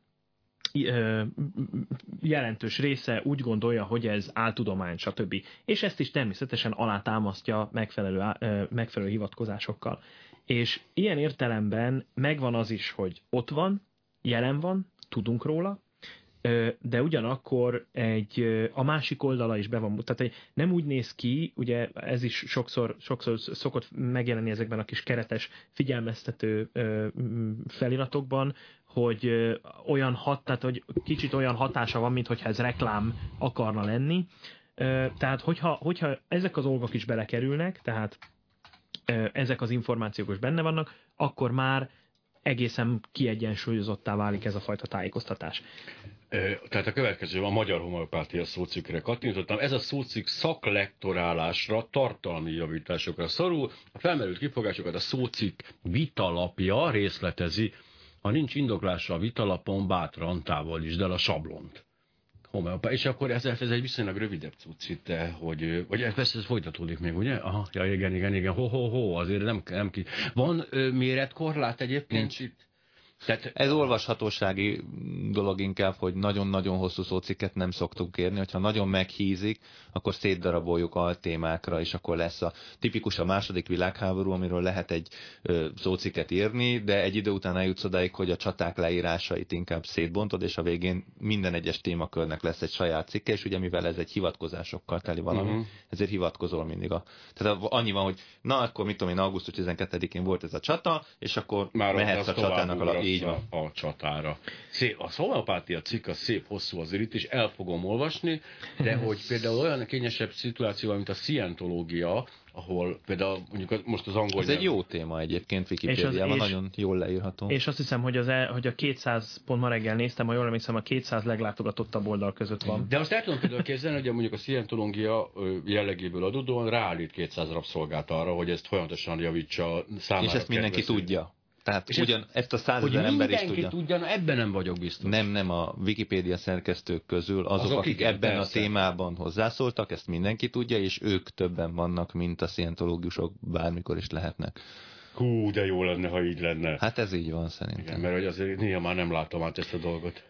jelentős része úgy gondolja, hogy ez áltudomány, stb. És ezt is természetesen alátámasztja megfelelő, megfelelő hivatkozásokkal. És ilyen értelemben megvan az is, hogy ott van, jelen van, tudunk róla, de ugyanakkor egy, a másik oldala is be van, tehát nem úgy néz ki, ugye ez is sokszor, sokszor szokott megjelenni ezekben a kis keretes figyelmeztető feliratokban, hogy olyan hat, tehát hogy kicsit olyan hatása van, mint hogyha ez reklám akarna lenni. Tehát hogyha, hogyha ezek az dolgok is belekerülnek, tehát ezek az információk is benne vannak, akkor már egészen kiegyensúlyozottá válik ez a fajta tájékoztatás. Tehát a következő, a magyar homeopátia szócikkre kattintottam. Ez a szócikk szaklektorálásra, tartalmi javításokra szorul. A felmerült kifogásokat a szócikk vitalapja részletezi. Ha nincs indoklása a vitalapon, bátran távolítsd el a sablont. Homeopá. És akkor ez, ez egy viszonylag rövidebb cucc de hogy, vagy ez persze ez folytatódik még, ugye? Aha, ja, igen, igen, igen, ho, ho, ho, azért nem, nem ki. Van méretkorlát egyébként Nincs. itt? Tehát, Ez olvashatósági dolog inkább, hogy nagyon-nagyon hosszú szócikket nem szoktunk kérni, hogyha nagyon meghízik, akkor szétdaraboljuk témákra, és akkor lesz a tipikus a második világháború, amiről lehet egy ö, szócikket írni, de egy idő után eljutsz odáig, hogy a csaták leírásait inkább szétbontod, és a végén minden egyes témakörnek lesz egy saját cikke, és ugye mivel ez egy hivatkozásokkal teli valami, uh-huh. ezért hivatkozol mindig. A, tehát annyi van, hogy na akkor mit tudom én, augusztus 12-én volt ez a csata, és akkor Már mehetsz a csatának a így van. A, csatára. Szép, a szomapátia cikk az szép hosszú az itt, és el fogom olvasni, de [LAUGHS] hogy például olyan kényesebb szituáció, mint a szientológia, ahol például mondjuk most az angol... Ez egy jó téma egyébként Wikipédiában, nagyon jól leírható. És azt hiszem, hogy, az el, hogy a 200, pont ma reggel néztem, ha jól emlékszem, a 200 leglátogatottabb oldal között van. De azt el tudom például képzelni, hogy mondjuk a szientológia jellegéből adódóan ráállít 200 rabszolgát arra, hogy ezt folyamatosan javítsa számára. És ezt mindenki tudja. Tehát és ugyan ezt a százezer ember is tudja. tudja, na ebben nem vagyok biztos. Nem, nem, a Wikipédia szerkesztők közül azok, azok akik igen, ebben persze. a témában hozzászóltak, ezt mindenki tudja, és ők többen vannak, mint a szientológusok bármikor is lehetnek. Hú, de jó lenne, ha így lenne. Hát ez így van szerintem. Igen, mert hogy azért néha már nem látom át ezt a dolgot.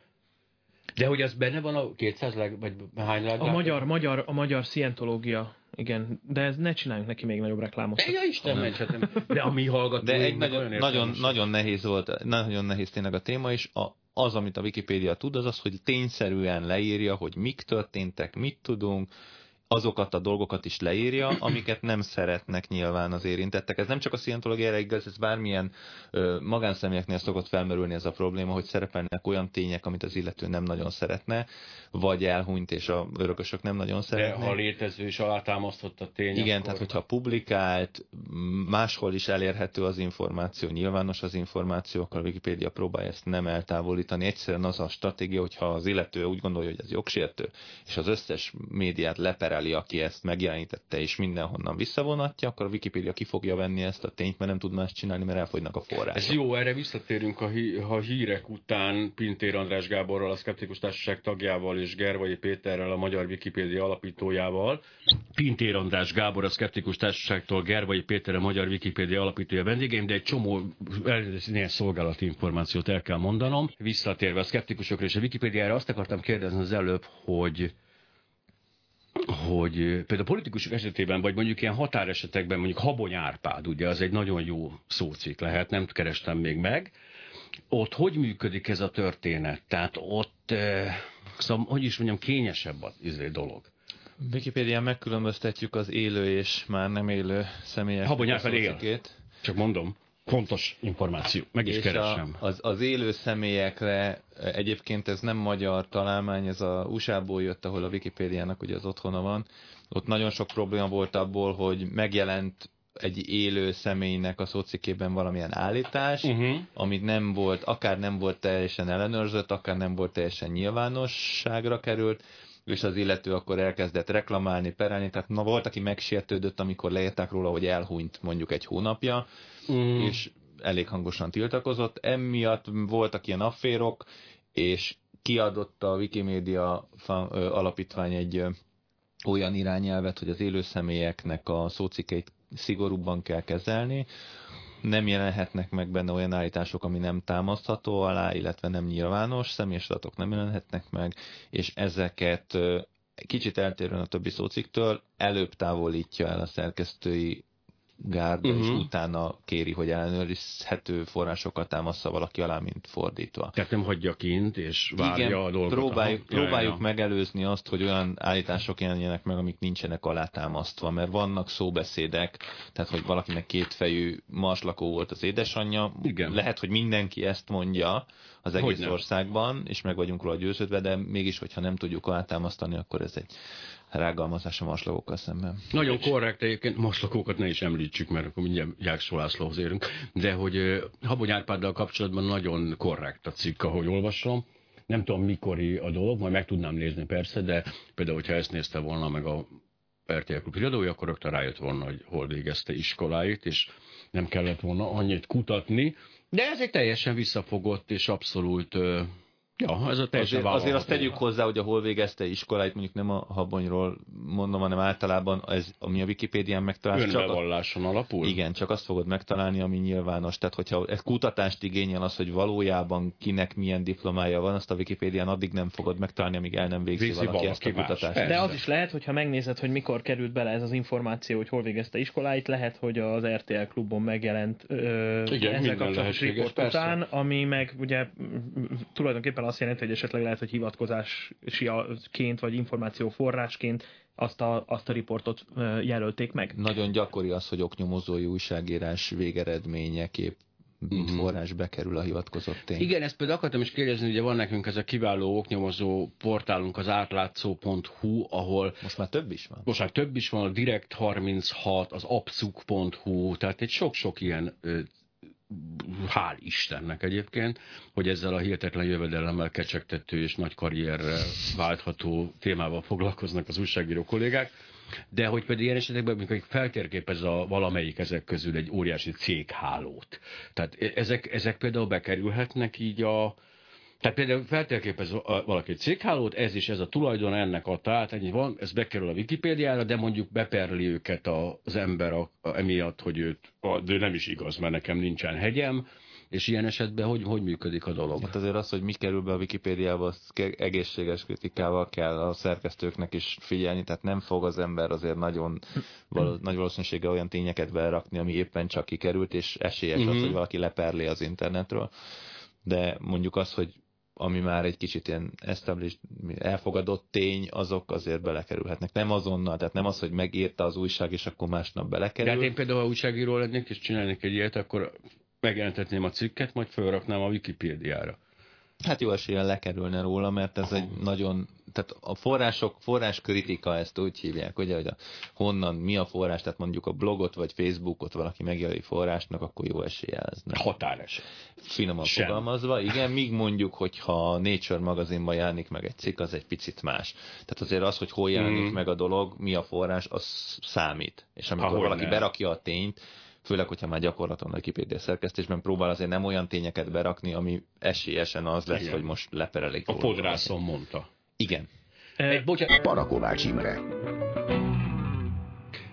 De hogy az benne van a 200 leg, vagy hány leg? A magyar, magyar, a magyar szientológia igen, de ez ne csináljunk neki még nagyobb reklámot. Ja, Isten mentsetem. De a mi hallgatóink De egy nagyon, nagyon, nagyon, nehéz volt, nagyon nehéz tényleg a téma, és a, az, amit a Wikipédia tud, az az, hogy tényszerűen leírja, hogy mik történtek, mit tudunk, azokat a dolgokat is leírja, amiket nem szeretnek nyilván az érintettek. Ez nem csak a szientológiára igaz, ez bármilyen ö, magánszemélyeknél szokott felmerülni ez a probléma, hogy szerepelnek olyan tények, amit az illető nem nagyon szeretne, vagy elhunyt, és a örökösök nem nagyon szeretnek. De ha létező és alátámasztott a tény, Igen, akkor... tehát hogyha publikált, máshol is elérhető az információ, nyilvános az információ, akkor a Wikipédia próbálja ezt nem eltávolítani. Egyszerűen az a stratégia, hogyha az illető úgy gondolja, hogy ez jogsértő, és az összes médiát lepereli, aki ezt megjelenítette, és mindenhonnan visszavonatja, akkor a Wikipédia ki fogja venni ezt a tényt, mert nem tud más csinálni, mert elfogynak a források. Ez jó, erre visszatérünk a, hí- a hírek után Pintér András Gáborral, a Szkeptikus Társaság tagjával és Gervai Péterrel, a Magyar Wikipédia alapítójával. Pintér András Gábor, a Szkeptikus Társaságtól, Gervai Péter, a Magyar Wikipédia alapítója vendégeim, de egy csomó néhány szolgálati információt el kell mondanom. Visszatérve a szkeptikusokra és a Wikipédiára, azt akartam kérdezni az előbb, hogy hogy például politikusok esetében, vagy mondjuk ilyen határesetekben, mondjuk Habony Árpád, ugye az egy nagyon jó szócik lehet, nem kerestem még meg, ott hogy működik ez a történet? Tehát ott, eh, szóval, hogy is mondjam, kényesebb az izé dolog. Wikipédián megkülönböztetjük az élő és már nem élő személyek. Habonyák fel él. Csak mondom. Fontos információ, meg is és keresem. A, az, az élő személyekre egyébként ez nem magyar találmány, ez a USA-ból jött, ahol a Wikipédiának ugye az otthona van. Ott nagyon sok probléma volt abból, hogy megjelent egy élő személynek a szócikében valamilyen állítás, uh-huh. amit nem volt, akár nem volt teljesen ellenőrzött, akár nem volt teljesen nyilvánosságra került, és az illető akkor elkezdett reklamálni, perelni, tehát na volt, aki megsértődött, amikor leírták róla, hogy elhunyt mondjuk egy hónapja, uh-huh. és elég hangosan tiltakozott. Emiatt voltak ilyen afférok, és kiadott a Wikimedia alapítvány egy olyan irányelvet, hogy az élő személyeknek a szócikeit szigorúbban kell kezelni, nem jelenhetnek meg benne olyan állítások, ami nem támasztható alá, illetve nem nyilvános, személyes adatok nem jelenhetnek meg, és ezeket kicsit eltérően a többi szóciktől előbb távolítja el a szerkesztői gárda, uh-huh. és mhm. utána kéri, hogy ellenőrizhető forrásokat támaszza valaki alá, mint fordítva. Tehát nem hagyja kint, és várja Igen, a dolgot. Próbáljuk, Aha. próbáljuk ja, ja. megelőzni azt, hogy olyan állítások jelenjenek meg, amik nincsenek alátámasztva, mert vannak szóbeszédek, tehát hogy valakinek kétfejű marslakó volt az édesanyja. Igen. Lehet, hogy mindenki ezt mondja az egész országban, és meg vagyunk róla győződve, de mégis, hogyha nem tudjuk alátámasztani, akkor ez egy rágalmazás a maslagókkal szemben. Nagyon korrekt egyébként, maslakókat ne is említsük, mert akkor mindjárt Jákszó érünk, de hogy Habony Árpáddal kapcsolatban nagyon korrekt a cikk, ahogy olvasom. Nem tudom, mikori a dolog, majd meg tudnám nézni persze, de például, hogyha ezt nézte volna meg a RTL Klub híradója, akkor rögtön rájött volna, hogy hol végezte iskoláit, és nem kellett volna annyit kutatni, de ez egy teljesen visszafogott és abszolút Ja, ez a teljesen Azért, azért azt tegyük hozzá, hogy a hol végezte iskoláit, mondjuk nem a habonyról mondom, hanem általában ez, ami a Wikipédián megtalálsz, csak a, Önbevalláson alapul? igen, csak azt fogod megtalálni, ami nyilvános. Tehát, hogyha ez kutatást igényel az, hogy valójában kinek milyen diplomája van, azt a Wikipédián addig nem fogod megtalálni, amíg el nem végzi, Végzi valaki, ezt a valaki más. kutatást. Persze. De az is lehet, hogyha megnézed, hogy mikor került bele ez az információ, hogy hol végezte iskoláit, lehet, hogy az RTL klubon megjelent ö, Igen, ezzel kapcsolatos riport persze. után, ami meg ugye m- tulajdonképpen azt jelenti, hogy esetleg lehet, hogy hivatkozásiként vagy információforrásként azt a, azt a riportot jelölték meg. Nagyon gyakori az, hogy oknyomozói újságírás végeredményeképp mint Mhm. forrás bekerül a hivatkozott tény. Igen, ezt például akartam is kérdezni, ugye van nekünk ez a kiváló oknyomozó portálunk, az átlátszó.hu, ahol Most már több is van. most már több is van, a Direkt36, az abszuk.hu, tehát egy sok-sok ilyen ö, hál' Istennek egyébként, hogy ezzel a hihetetlen jövedelemmel kecsegtető és nagy karrierrel váltható témával foglalkoznak az újságíró kollégák, de hogy pedig ilyen esetekben, amikor feltérképez a valamelyik ezek közül egy óriási céghálót. Tehát e- ezek, ezek például bekerülhetnek így a, tehát például feltérképez valaki egy céghálót, ez is ez a tulajdon, ennek a tehát ennyi van, ez bekerül a Wikipédiára, de mondjuk beperli őket az ember a, a, emiatt, hogy őt, a, de nem is igaz, mert nekem nincsen hegyem, és ilyen esetben hogy, hogy működik a dolog? Hát azért az, hogy mi kerül be a Wikipédiába, az egészséges kritikával kell a szerkesztőknek is figyelni, tehát nem fog az ember azért nagyon val- nagy valószínűséggel olyan tényeket berakni, ami éppen csak kikerült, és esélyes az, Mhm. hogy valaki leperli az internetről. De mondjuk az, hogy ami már egy kicsit ilyen established, elfogadott tény, azok azért belekerülhetnek. Nem azonnal, tehát nem az, hogy megírta az újság, és akkor másnap De belekerül. hát én például, ha újságíró lennék, és csinálnék egy ilyet, akkor megjelentetném a cikket, majd felraknám a Wikipédiára. Hát jó esélyen lekerülne róla, mert ez egy nagyon, tehát a források, forrás kritika ezt úgy hívják, ugye, hogy a, honnan, mi a forrás, tehát mondjuk a blogot vagy Facebookot valaki megjelöli forrásnak, akkor jó esélye ez. Nem? Határeset. Finoman Sem. fogalmazva, igen, míg mondjuk, hogyha a Nature magazinban jelenik meg egy cikk, az egy picit más. Tehát azért az, hogy hol jelenik Mm. meg a dolog, mi a forrás, az számít. És amikor Ahol valaki nem. berakja a tényt, főleg, hogyha már gyakorlaton a Wikipédia szerkesztésben próbál azért nem olyan tényeket berakni, ami esélyesen az lesz, Igen. hogy most leperelik. A fodrászon mondta. Igen. Egy, bocsánat, Parakovács Imre.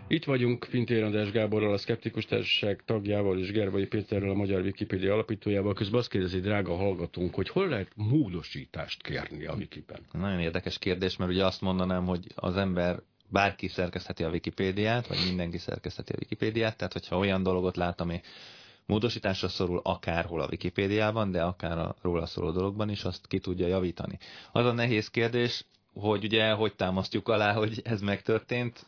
Itt vagyunk Fintér András Gáborral, a Szkeptikus Társaság tagjával és Gervai Péterrel, a Magyar Wikipédia alapítójával. Közben azt kérdezi, drága hallgatónk, hogy hol lehet módosítást kérni a Wikipen? Nagyon érdekes kérdés, mert ugye azt mondanám, hogy az ember bárki szerkesztheti a Wikipédiát, vagy mindenki szerkesztheti a Wikipédiát, tehát hogyha olyan dolgot lát, ami módosításra szorul akárhol a Wikipédiában, de akár a róla szóló dologban is, azt ki tudja javítani. Az a nehéz kérdés, hogy ugye hogy támasztjuk alá, hogy ez megtörtént.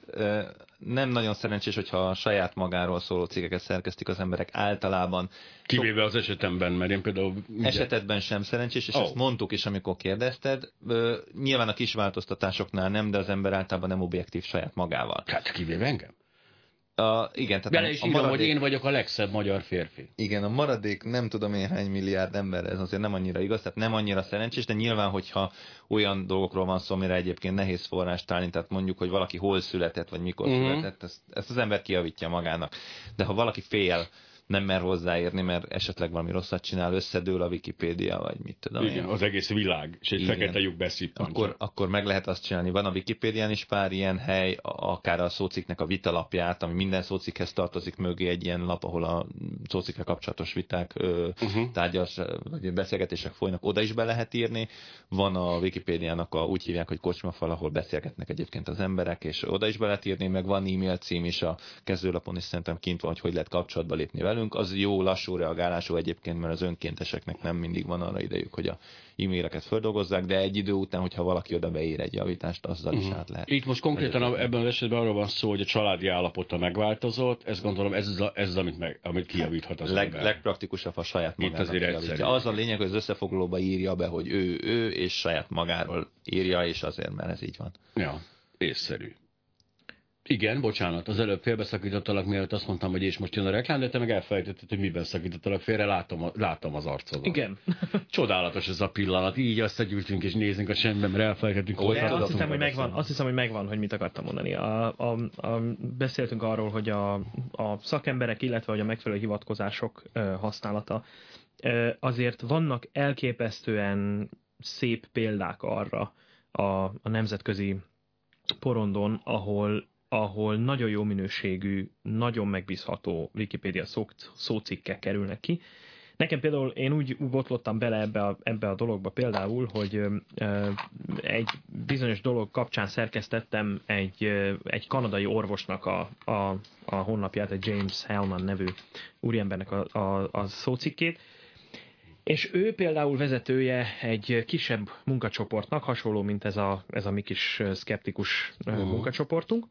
Nem nagyon szerencsés, hogyha a saját magáról szóló cikkeket szerkesztik az emberek általában. Kivéve az esetemben, mert én például... Esetedben sem szerencsés, és oh. ezt mondtuk is, amikor kérdezted. Nyilván a kis változtatásoknál nem, de az ember általában nem objektív saját magával. Hát kivéve engem. A, igen, tehát Bele is a írom, maradék, hogy én vagyok a legszebb magyar férfi. igen, a maradék nem tudom én hány milliárd ember, ez azért nem annyira igaz, tehát nem annyira szerencsés, de nyilván, hogyha olyan dolgokról van szó, amire egyébként nehéz forrást találni, tehát mondjuk, hogy valaki hol született, vagy mikor uh-huh. született, ezt, ezt az ember kijavítja magának. De ha valaki fél, nem mer hozzáérni, mert esetleg valami rosszat csinál, összedől a Wikipédia, vagy mit tudom Igen, én. az egész világ, és egy Igen. fekete lyuk beszippancsa. Akkor, akkor meg lehet azt csinálni. Van a Wikipédián is pár ilyen hely, akár a szócikknek a vitalapját, ami minden szócikkhez tartozik mögé egy ilyen lap, ahol a szócikkkel kapcsolatos viták, Uh-huh. tárgyas, vagy beszélgetések folynak, oda is be lehet írni. Van a Wikipédiának a, úgy hívják, hogy kocsmafal, ahol beszélgetnek egyébként az emberek, és oda is be lehet írni, meg van e-mail cím is a kezdőlapon is szerintem kint van, hogy hogy lehet kapcsolatba lépni velünk. Az jó lassú reagálású egyébként, mert az önkénteseknek nem mindig van arra idejük, hogy a e-maileket földolgozzák, de egy idő után, hogyha valaki oda beír egy javítást, azzal is át lehet. Itt most konkrétan a, ebben az esetben arról van szó, hogy a családi állapota megváltozott, ez gondolom ez az, a, ez az amit, meg, amit kijavíthat az Leg, ember. legpraktikusabb a saját Itt magának. azért kijavítja. Az a lényeg, hogy az összefoglalóba írja be, hogy ő, ő, és saját magáról írja, és azért, mert ez így van. Ja. észszerű. Igen, bocsánat, az előbb félbeszakítottalak, mielőtt azt mondtam, hogy és most jön a reklám, de te meg elfelejtetted, hogy miben szakítottalak félre, látom, a, látom az arcodat. Igen. [LAUGHS] Csodálatos ez a pillanat, így összegyűltünk és nézünk a semmiben, mert elfelejtettünk Ó, tudod, azt hiszem, hogy megvan, azt hiszem, hogy megvan, hogy mit akartam mondani. A, a, a, beszéltünk arról, hogy a, a szakemberek, illetve hogy a megfelelő hivatkozások ö, használata. Ö, azért vannak elképesztően szép példák arra a, a nemzetközi porondon, ahol ahol nagyon jó minőségű, nagyon megbízható Wikipédia szó, szócikkek kerülnek ki. Nekem például én úgy botlottam bele ebbe a, ebbe a dologba például, hogy ö, egy bizonyos dolog kapcsán szerkesztettem egy, ö, egy kanadai orvosnak a, a, a honlapját, egy James Hellman nevű úriembernek a, a, a szócikkét, és ő például vezetője egy kisebb munkacsoportnak, hasonló, mint ez a, ez a mi kis szkeptikus uh Mhm. munkacsoportunk,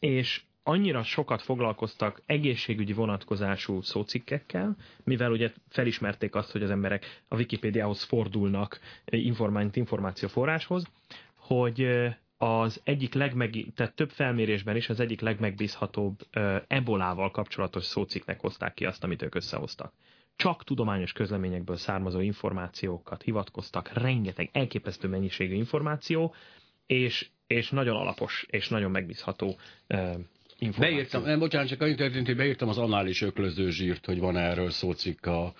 és annyira sokat foglalkoztak egészségügyi vonatkozású szócikkekkel, mivel ugye felismerték azt, hogy az emberek a Wikipédiához fordulnak informált információforráshoz, hogy az egyik legmeg, tehát több felmérésben is az egyik legmegbízhatóbb ebolával kapcsolatos szócikknek hozták ki azt, amit ők összehoztak. Csak tudományos közleményekből származó információkat hivatkoztak, rengeteg elképesztő mennyiségű információ, és, és nagyon alapos és nagyon megbízható információ. Beírtam, nem, bocsánat, csak annyit történt, hogy beírtam az anális öklöző zsírt, hogy van erről szócikk a,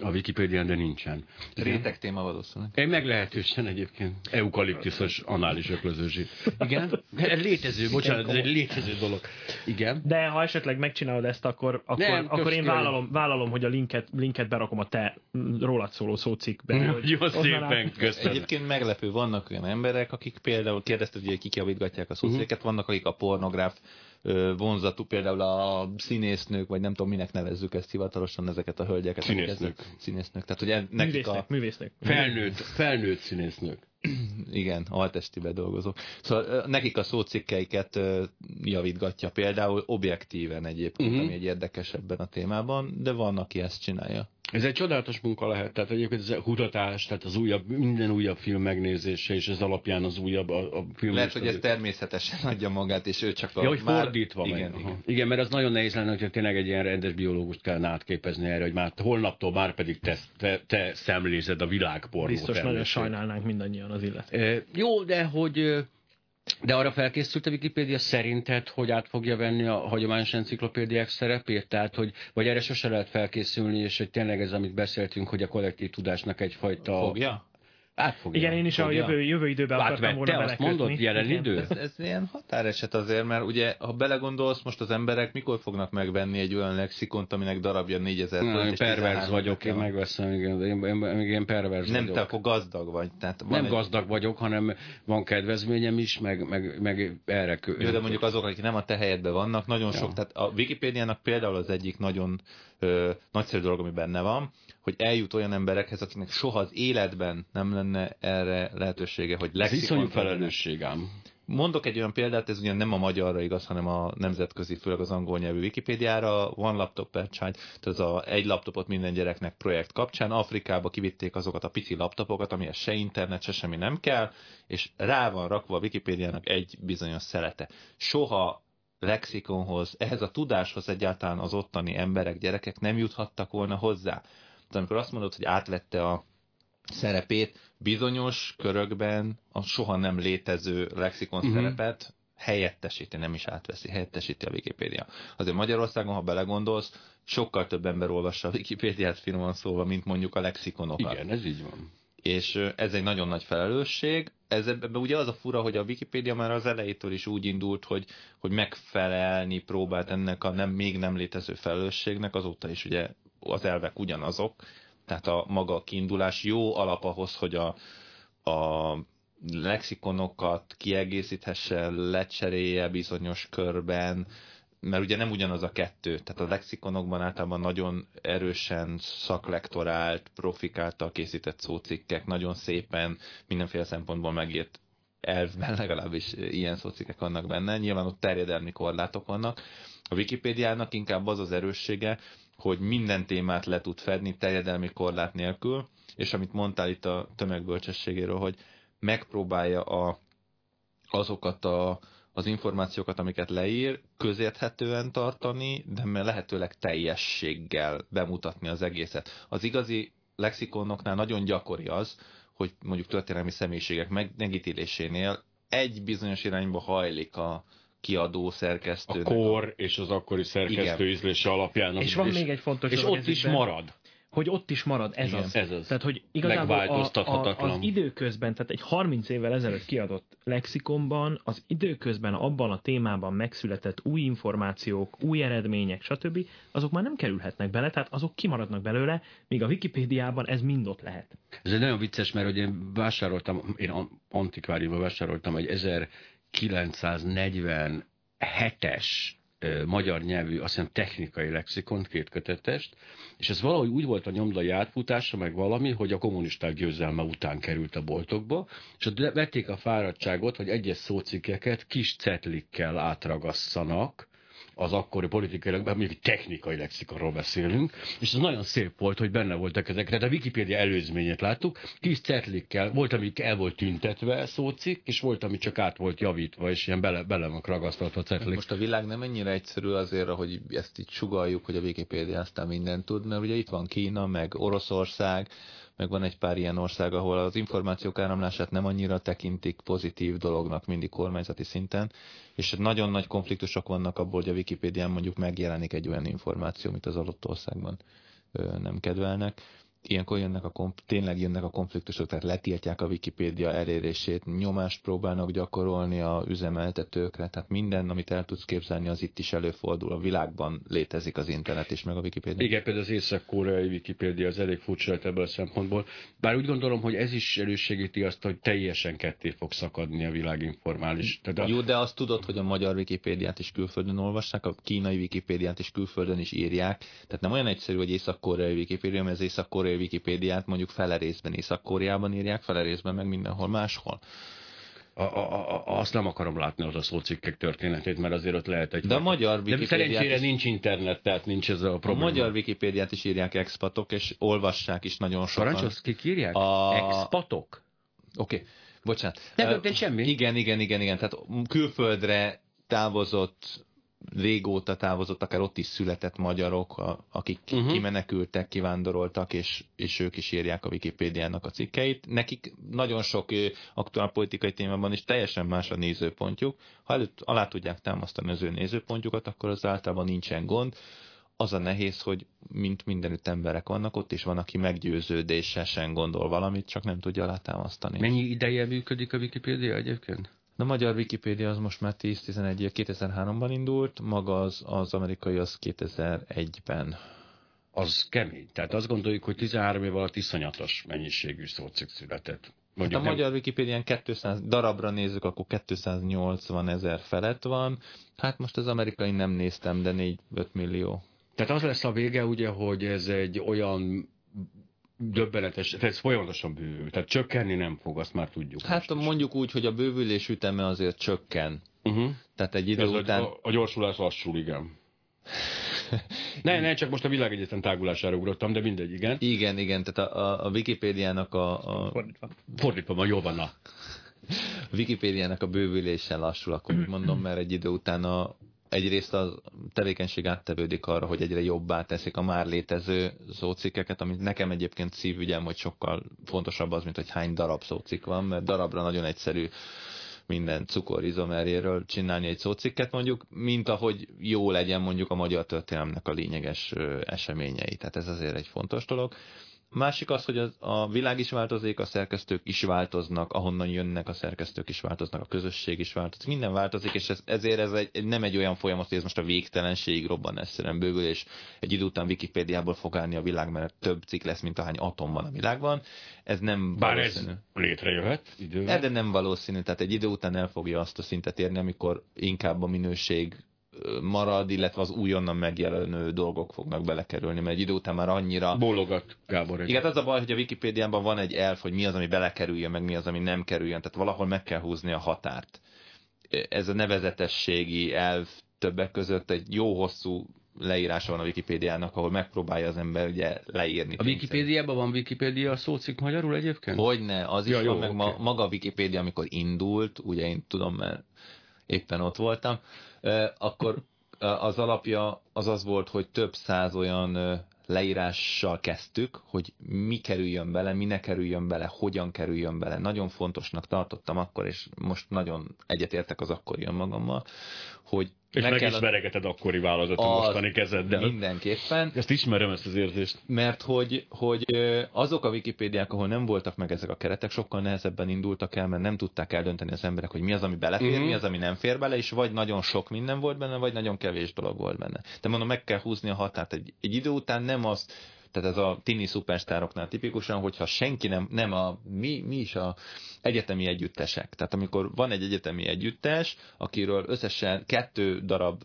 a Wikipédián, de nincsen. Réteg téma valószínűleg. Egy meglehetősen egyébként eukaliptuszos anális öklöző zsír. Igen? De ez létező, bocsánat, ez egy létező dolog. Igen. De ha esetleg megcsinálod ezt, akkor, akkor, Nem, akkor én vállalom, vállalom, hogy a linket, linket berakom a te rólad szóló szócikkbe. onnan szépen köszönöm. Egyébként meglepő, vannak olyan emberek, akik például kérdezted, hogy kik javítgatják a szószéket, vannak akik a pornográf vonzatú, például a színésznők, vagy nem tudom, minek nevezzük ezt hivatalosan, ezeket a hölgyeket. Színésznők. ezzel- Színésznők. Tehát, hogy nekik Művésznök, a, művésznök. Felnőtt, felnőtt színésznők. [CLEARS THROAT] igen, altestibe dolgozók. Szóval nekik a szócikkeiket javítgatja például objektíven egyébként, Mhm. ami egy érdekes ebben a témában, de van, aki ezt csinálja. Ez egy csodálatos munka lehet, tehát egyébként ez a kutatás, tehát az újabb, minden újabb film megnézése, és ez alapján az újabb a, a film. Lehet, hogy ez természetesen adja magát, és ő csak a... Ja, hogy már- fordítva igen, igen. Igen, mert az nagyon nehéz lenne, hogyha tényleg egy ilyen rendes biológust kellene átképezni erre, hogy már holnaptól már pedig te, te, te szemlézed a világpornót. Biztos nagyon elmesélj. sajnálnánk mindannyian az illetőt. E, jó, de hogy de arra felkészült a Wikipédia szerinted, hogy át fogja venni a hagyományos enciklopédiák szerepét? Tehát, hogy, vagy erre sose lehet felkészülni, és hogy tényleg ez, amit beszéltünk, hogy a kollektív tudásnak egyfajta... Fogja? Át fogja. Igen, én is a Fogja. jövő, jövő időben akartam Átvette, volna azt belekötni. mondod, jelen Igen. idő? Ez, ez ilyen határeset azért, mert ugye, ha belegondolsz, most az emberek mikor fognak megvenni egy olyan lexikont, aminek darabja 4000 Na, forint, én perverz 13 vagyok, én megveszem, igen, én, én, én, én perverz Nem, vagyok. te akkor gazdag vagy. Tehát van nem egy... gazdag vagyok, hanem van kedvezményem is, meg, meg, meg erre kö... Jó, de mondjuk azok, akik nem a te helyedben vannak, nagyon Ja. sok, tehát a Wikipédiának például az egyik nagyon ö, nagyszerű dolog, ami benne van, hogy eljut olyan emberekhez, akiknek soha az életben nem lenne erre lehetősége, hogy Ez lexikon iszonyú felelősség ám. Mondok egy olyan példát, ez ugyan nem a magyarra igaz, hanem a nemzetközi, főleg az angol nyelvű Wikipédiára, One Laptop per Child, tehát az a egy laptopot minden gyereknek projekt kapcsán. Afrikába kivitték azokat a pici laptopokat, amihez se internet, se semmi nem kell, és rá van rakva a Wikipédiának egy bizonyos szelete. Soha lexikonhoz, ehhez a tudáshoz egyáltalán az ottani emberek, gyerekek nem juthattak volna hozzá. De amikor azt mondod, hogy átvette a szerepét, bizonyos körökben a soha nem létező lexikon uh-huh. szerepet helyettesíti, nem is átveszi, helyettesíti a Wikipédia. Azért Magyarországon, ha belegondolsz, sokkal több ember olvassa a Wikipédiát finoman szólva, mint mondjuk a lexikonokat. Igen, ez így van. És ez egy nagyon nagy felelősség. Ez ebben ugye az a fura, hogy a Wikipédia már az elejétől is úgy indult, hogy, hogy megfelelni próbált ennek a nem, még nem létező felelősségnek, azóta is ugye az elvek ugyanazok, tehát a maga kiindulás jó alap ahhoz, hogy a, a lexikonokat kiegészíthesse, lecserélje bizonyos körben, mert ugye nem ugyanaz a kettő, tehát a lexikonokban általában nagyon erősen szaklektorált, profik által készített szócikkek, nagyon szépen mindenféle szempontból megírt elvben [LAUGHS] legalábbis ilyen szócikkek vannak benne, nyilván ott terjedelmi korlátok vannak. A Wikipédiának inkább az az erőssége, hogy minden témát le tud fedni terjedelmi korlát nélkül, és amit mondtál itt a tömegbölcsességéről, hogy megpróbálja a, azokat a, az információkat, amiket leír, közérthetően tartani, de lehetőleg teljességgel bemutatni az egészet. Az igazi lexikonoknál nagyon gyakori az, hogy mondjuk történelmi személyiségek megítélésénél egy bizonyos irányba hajlik a kiadó, szerkesztő. A kor és az akkori szerkesztő ízlése alapján. És van és, még egy fontos És ott is marad hogy ott is marad ez Igen, az. Ez az. Tehát, hogy igazából a, a, az időközben, tehát egy 30 évvel ezelőtt kiadott lexikonban, az időközben abban a témában megszületett új információk, új eredmények, stb., azok már nem kerülhetnek bele, tehát azok kimaradnak belőle, míg a Wikipédiában ez mind ott lehet. Ez egy nagyon vicces, mert hogy én vásároltam, én antikváriumban vásároltam egy 1947-es magyar nyelvű, azt hiszem technikai lexikont, két kötetest, és ez valahogy úgy volt a nyomdai átfutása, meg valami, hogy a kommunisták győzelme után került a boltokba, és ott vették a fáradtságot, hogy egyes szócikkeket kis cetlikkel átragasszanak, az akkori politikai, mondjuk technikai lexikonról beszélünk, és ez nagyon szép volt, hogy benne voltak ezek. Tehát a Wikipédia előzményét láttuk, kis cetlikkel, volt, ami el volt tüntetve szócik, és volt, ami csak át volt javítva, és ilyen bele, bele van ragasztatva cetlik. Most a világ nem ennyire egyszerű azért, hogy ezt így sugaljuk, hogy a Wikipédia aztán mindent tud, mert ugye itt van Kína, meg Oroszország, meg van egy pár ilyen ország, ahol az információk áramlását nem annyira tekintik pozitív dolognak mindig kormányzati szinten, és nagyon nagy konfliktusok vannak abból, hogy a Wikipédián mondjuk megjelenik egy olyan információ, amit az adott országban nem kedvelnek ilyenkor jönnek a tényleg jönnek a konfliktusok, tehát letiltják a Wikipédia elérését, nyomást próbálnak gyakorolni a üzemeltetőkre, tehát minden, amit el tudsz képzelni, az itt is előfordul. A világban létezik az internet és meg a Wikipédia. Igen, például az észak-koreai Wikipédia az elég furcsa ebből a szempontból. Bár úgy gondolom, hogy ez is elősegíti azt, hogy teljesen ketté fog szakadni a világ informális. Tehát a... Jó, de azt tudod, hogy a magyar Wikipédiát is külföldön olvassák, a kínai Wikipédiát is külföldön is írják. Tehát nem olyan egyszerű, hogy észak-koreai Wikipédia, mert az észak koreai Wikipédiát mondjuk fele részben Észak-Koreában írják, fele részben meg mindenhol máshol. A, a, a, azt nem akarom látni az a szócikkek történetét, mert azért ott lehet egy... De a magyar Wikipédiát... De szerencsére is... nincs internet, tehát nincs ez a probléma. A magyar Wikipédiát is írják expatok, és olvassák is nagyon sokan. Parancsolsz, kik írják? A... Expatok? Oké, okay. bocsánat. Nem történt semmi. Igen, igen, igen, igen. Tehát külföldre távozott régóta távozott, akár ott is született magyarok, akik uh-huh. kimenekültek, kivándoroltak, és, és ők is írják a Wikipédiának a cikkeit. Nekik nagyon sok aktuál politikai témában is teljesen más a nézőpontjuk. Ha előtt alá tudják támasztani az ő nézőpontjukat, akkor az általában nincsen gond. Az a nehéz, hogy mint mindenütt emberek vannak, ott is van, aki meggyőződésesen gondol valamit, csak nem tudja alátámasztani. Mennyi ideje működik a Wikipédia egyébként? A magyar Wikipédia az most már 10-11 2003-ban indult, maga az, az amerikai az 2001-ben. Az kemény. Tehát azt gondoljuk, hogy 13 év alatt iszonyatos mennyiségű szócik született. Mondjuk hát a nem... magyar Wikipédián 200 darabra nézzük, akkor 280 ezer felett van. Hát most az amerikai nem néztem, de 4-5 millió. Tehát az lesz a vége, ugye, hogy ez egy olyan döbbenetes, ez folyamatosan bővül, tehát csökkenni nem fog, azt már tudjuk. Hát mondjuk úgy, hogy a bővülés üteme azért csökken. Uh-huh. Tehát egy idő ez után... A, a gyorsulás lassul, igen. [LAUGHS] ne, ne, csak most a világegyetem tágulására ugrottam, de mindegy, igen. Igen, igen, tehát a, a, a Wikipédiának a, a... Fordítva. Fordítva van, jól van, na. A [LAUGHS] Wikipédiának a bővülésen lassul, akkor mondom, [CLEARS THROAT] mert egy idő után a, egyrészt a tevékenység áttevődik arra, hogy egyre jobbá teszik a már létező szócikkeket, amit nekem egyébként szívügyem, hogy sokkal fontosabb az, mint hogy hány darab szócikk van, mert darabra nagyon egyszerű minden cukorizomerjéről csinálni egy szócikket mondjuk, mint ahogy jó legyen mondjuk a magyar történelemnek a lényeges eseményei. Tehát ez azért egy fontos dolog. Másik az, hogy az, a világ is változik, a szerkesztők is változnak, ahonnan jönnek a szerkesztők is változnak, a közösség is változik, minden változik, és ez, ezért ez egy, nem egy olyan folyamat, hogy ez most a végtelenségig robban egyszerűen bővül, és egy idő után Wikipédiából fog állni a világ, mert több cikk lesz, mint ahány atom van a világban. Ez nem Bár valószínű. ez létrejöhet idővel. De nem valószínű, tehát egy idő után el fogja azt a szintet érni, amikor inkább a minőség marad, illetve az újonnan megjelenő dolgok fognak belekerülni, mert egy idő után már annyira... Bólogat, Gábor. Egy. Igen, az a baj, hogy a Wikipédiában van egy elf, hogy mi az, ami belekerüljön, meg mi az, ami nem kerüljön, tehát valahol meg kell húzni a határt. Ez a nevezetességi elf többek között egy jó hosszú leírása van a Wikipédiának, ahol megpróbálja az ember ugye leírni. A Wikipédiában van Wikipédia szócikk magyarul egyébként? Hogyne, az is Ja, ja, jó, van, meg ma, maga a Wikipédia, amikor indult, ugye én tudom, mert éppen ott voltam, akkor az alapja az az volt, hogy több száz olyan leírással kezdtük, hogy mi kerüljön bele, mi ne kerüljön bele, hogyan kerüljön bele. Nagyon fontosnak tartottam akkor, és most nagyon egyetértek az akkori önmagammal, hogy És meg, kell is a- veregeted akkori válogató az- mostani kezeddel. Mindenképpen, Ezt ismerem, ezt az érzést. mert hogy, hogy azok a Wikipédiák, ahol nem voltak meg ezek a keretek, sokkal nehezebben indultak el, mert nem tudták eldönteni az emberek, hogy mi az, ami belefér, Mhm. mi az, ami nem fér bele, és vagy nagyon sok minden volt benne, vagy nagyon kevés dolog volt benne. De mondom, meg kell húzni a határt. Egy, egy idő után nem az, tehát ez a tini szupersztároknál tipikusan, hogyha senki nem, nem a, mi, mi is a egyetemi együttesek. Tehát amikor van egy egyetemi együttes, akiről összesen kettő darab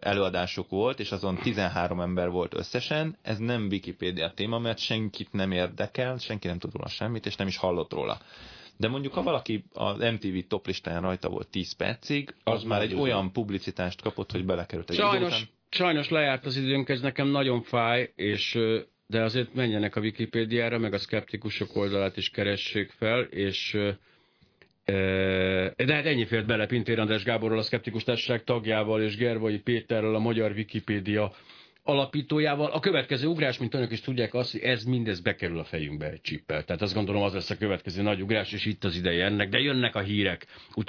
előadásuk volt, és azon 13 ember volt összesen, ez nem Wikipédia téma, mert senkit nem érdekel, senki nem tud róla semmit, és nem is hallott róla. De mondjuk, ha valaki az MTV top listáján rajta volt 10 percig, az, Az már egy olyan publicitást kapott, hogy belekerült egy idő Sajnos, után. sajnos lejárt az időnk, ez nekem nagyon fáj, és de azért menjenek a Wikipédiára, meg a szkeptikusok oldalát is keressék fel, és de hát ennyi fért bele Pintér András Gáborral, a Szkeptikus Társaság tagjával, és Gervai Péterrel, a Magyar Wikipédia alapítójával. A következő ugrás, mint önök is tudják, az, hogy ez mindez bekerül a fejünkbe egy csippel. Tehát azt gondolom, az lesz a következő nagy ugrás, és itt az ideje ennek, de jönnek a hírek.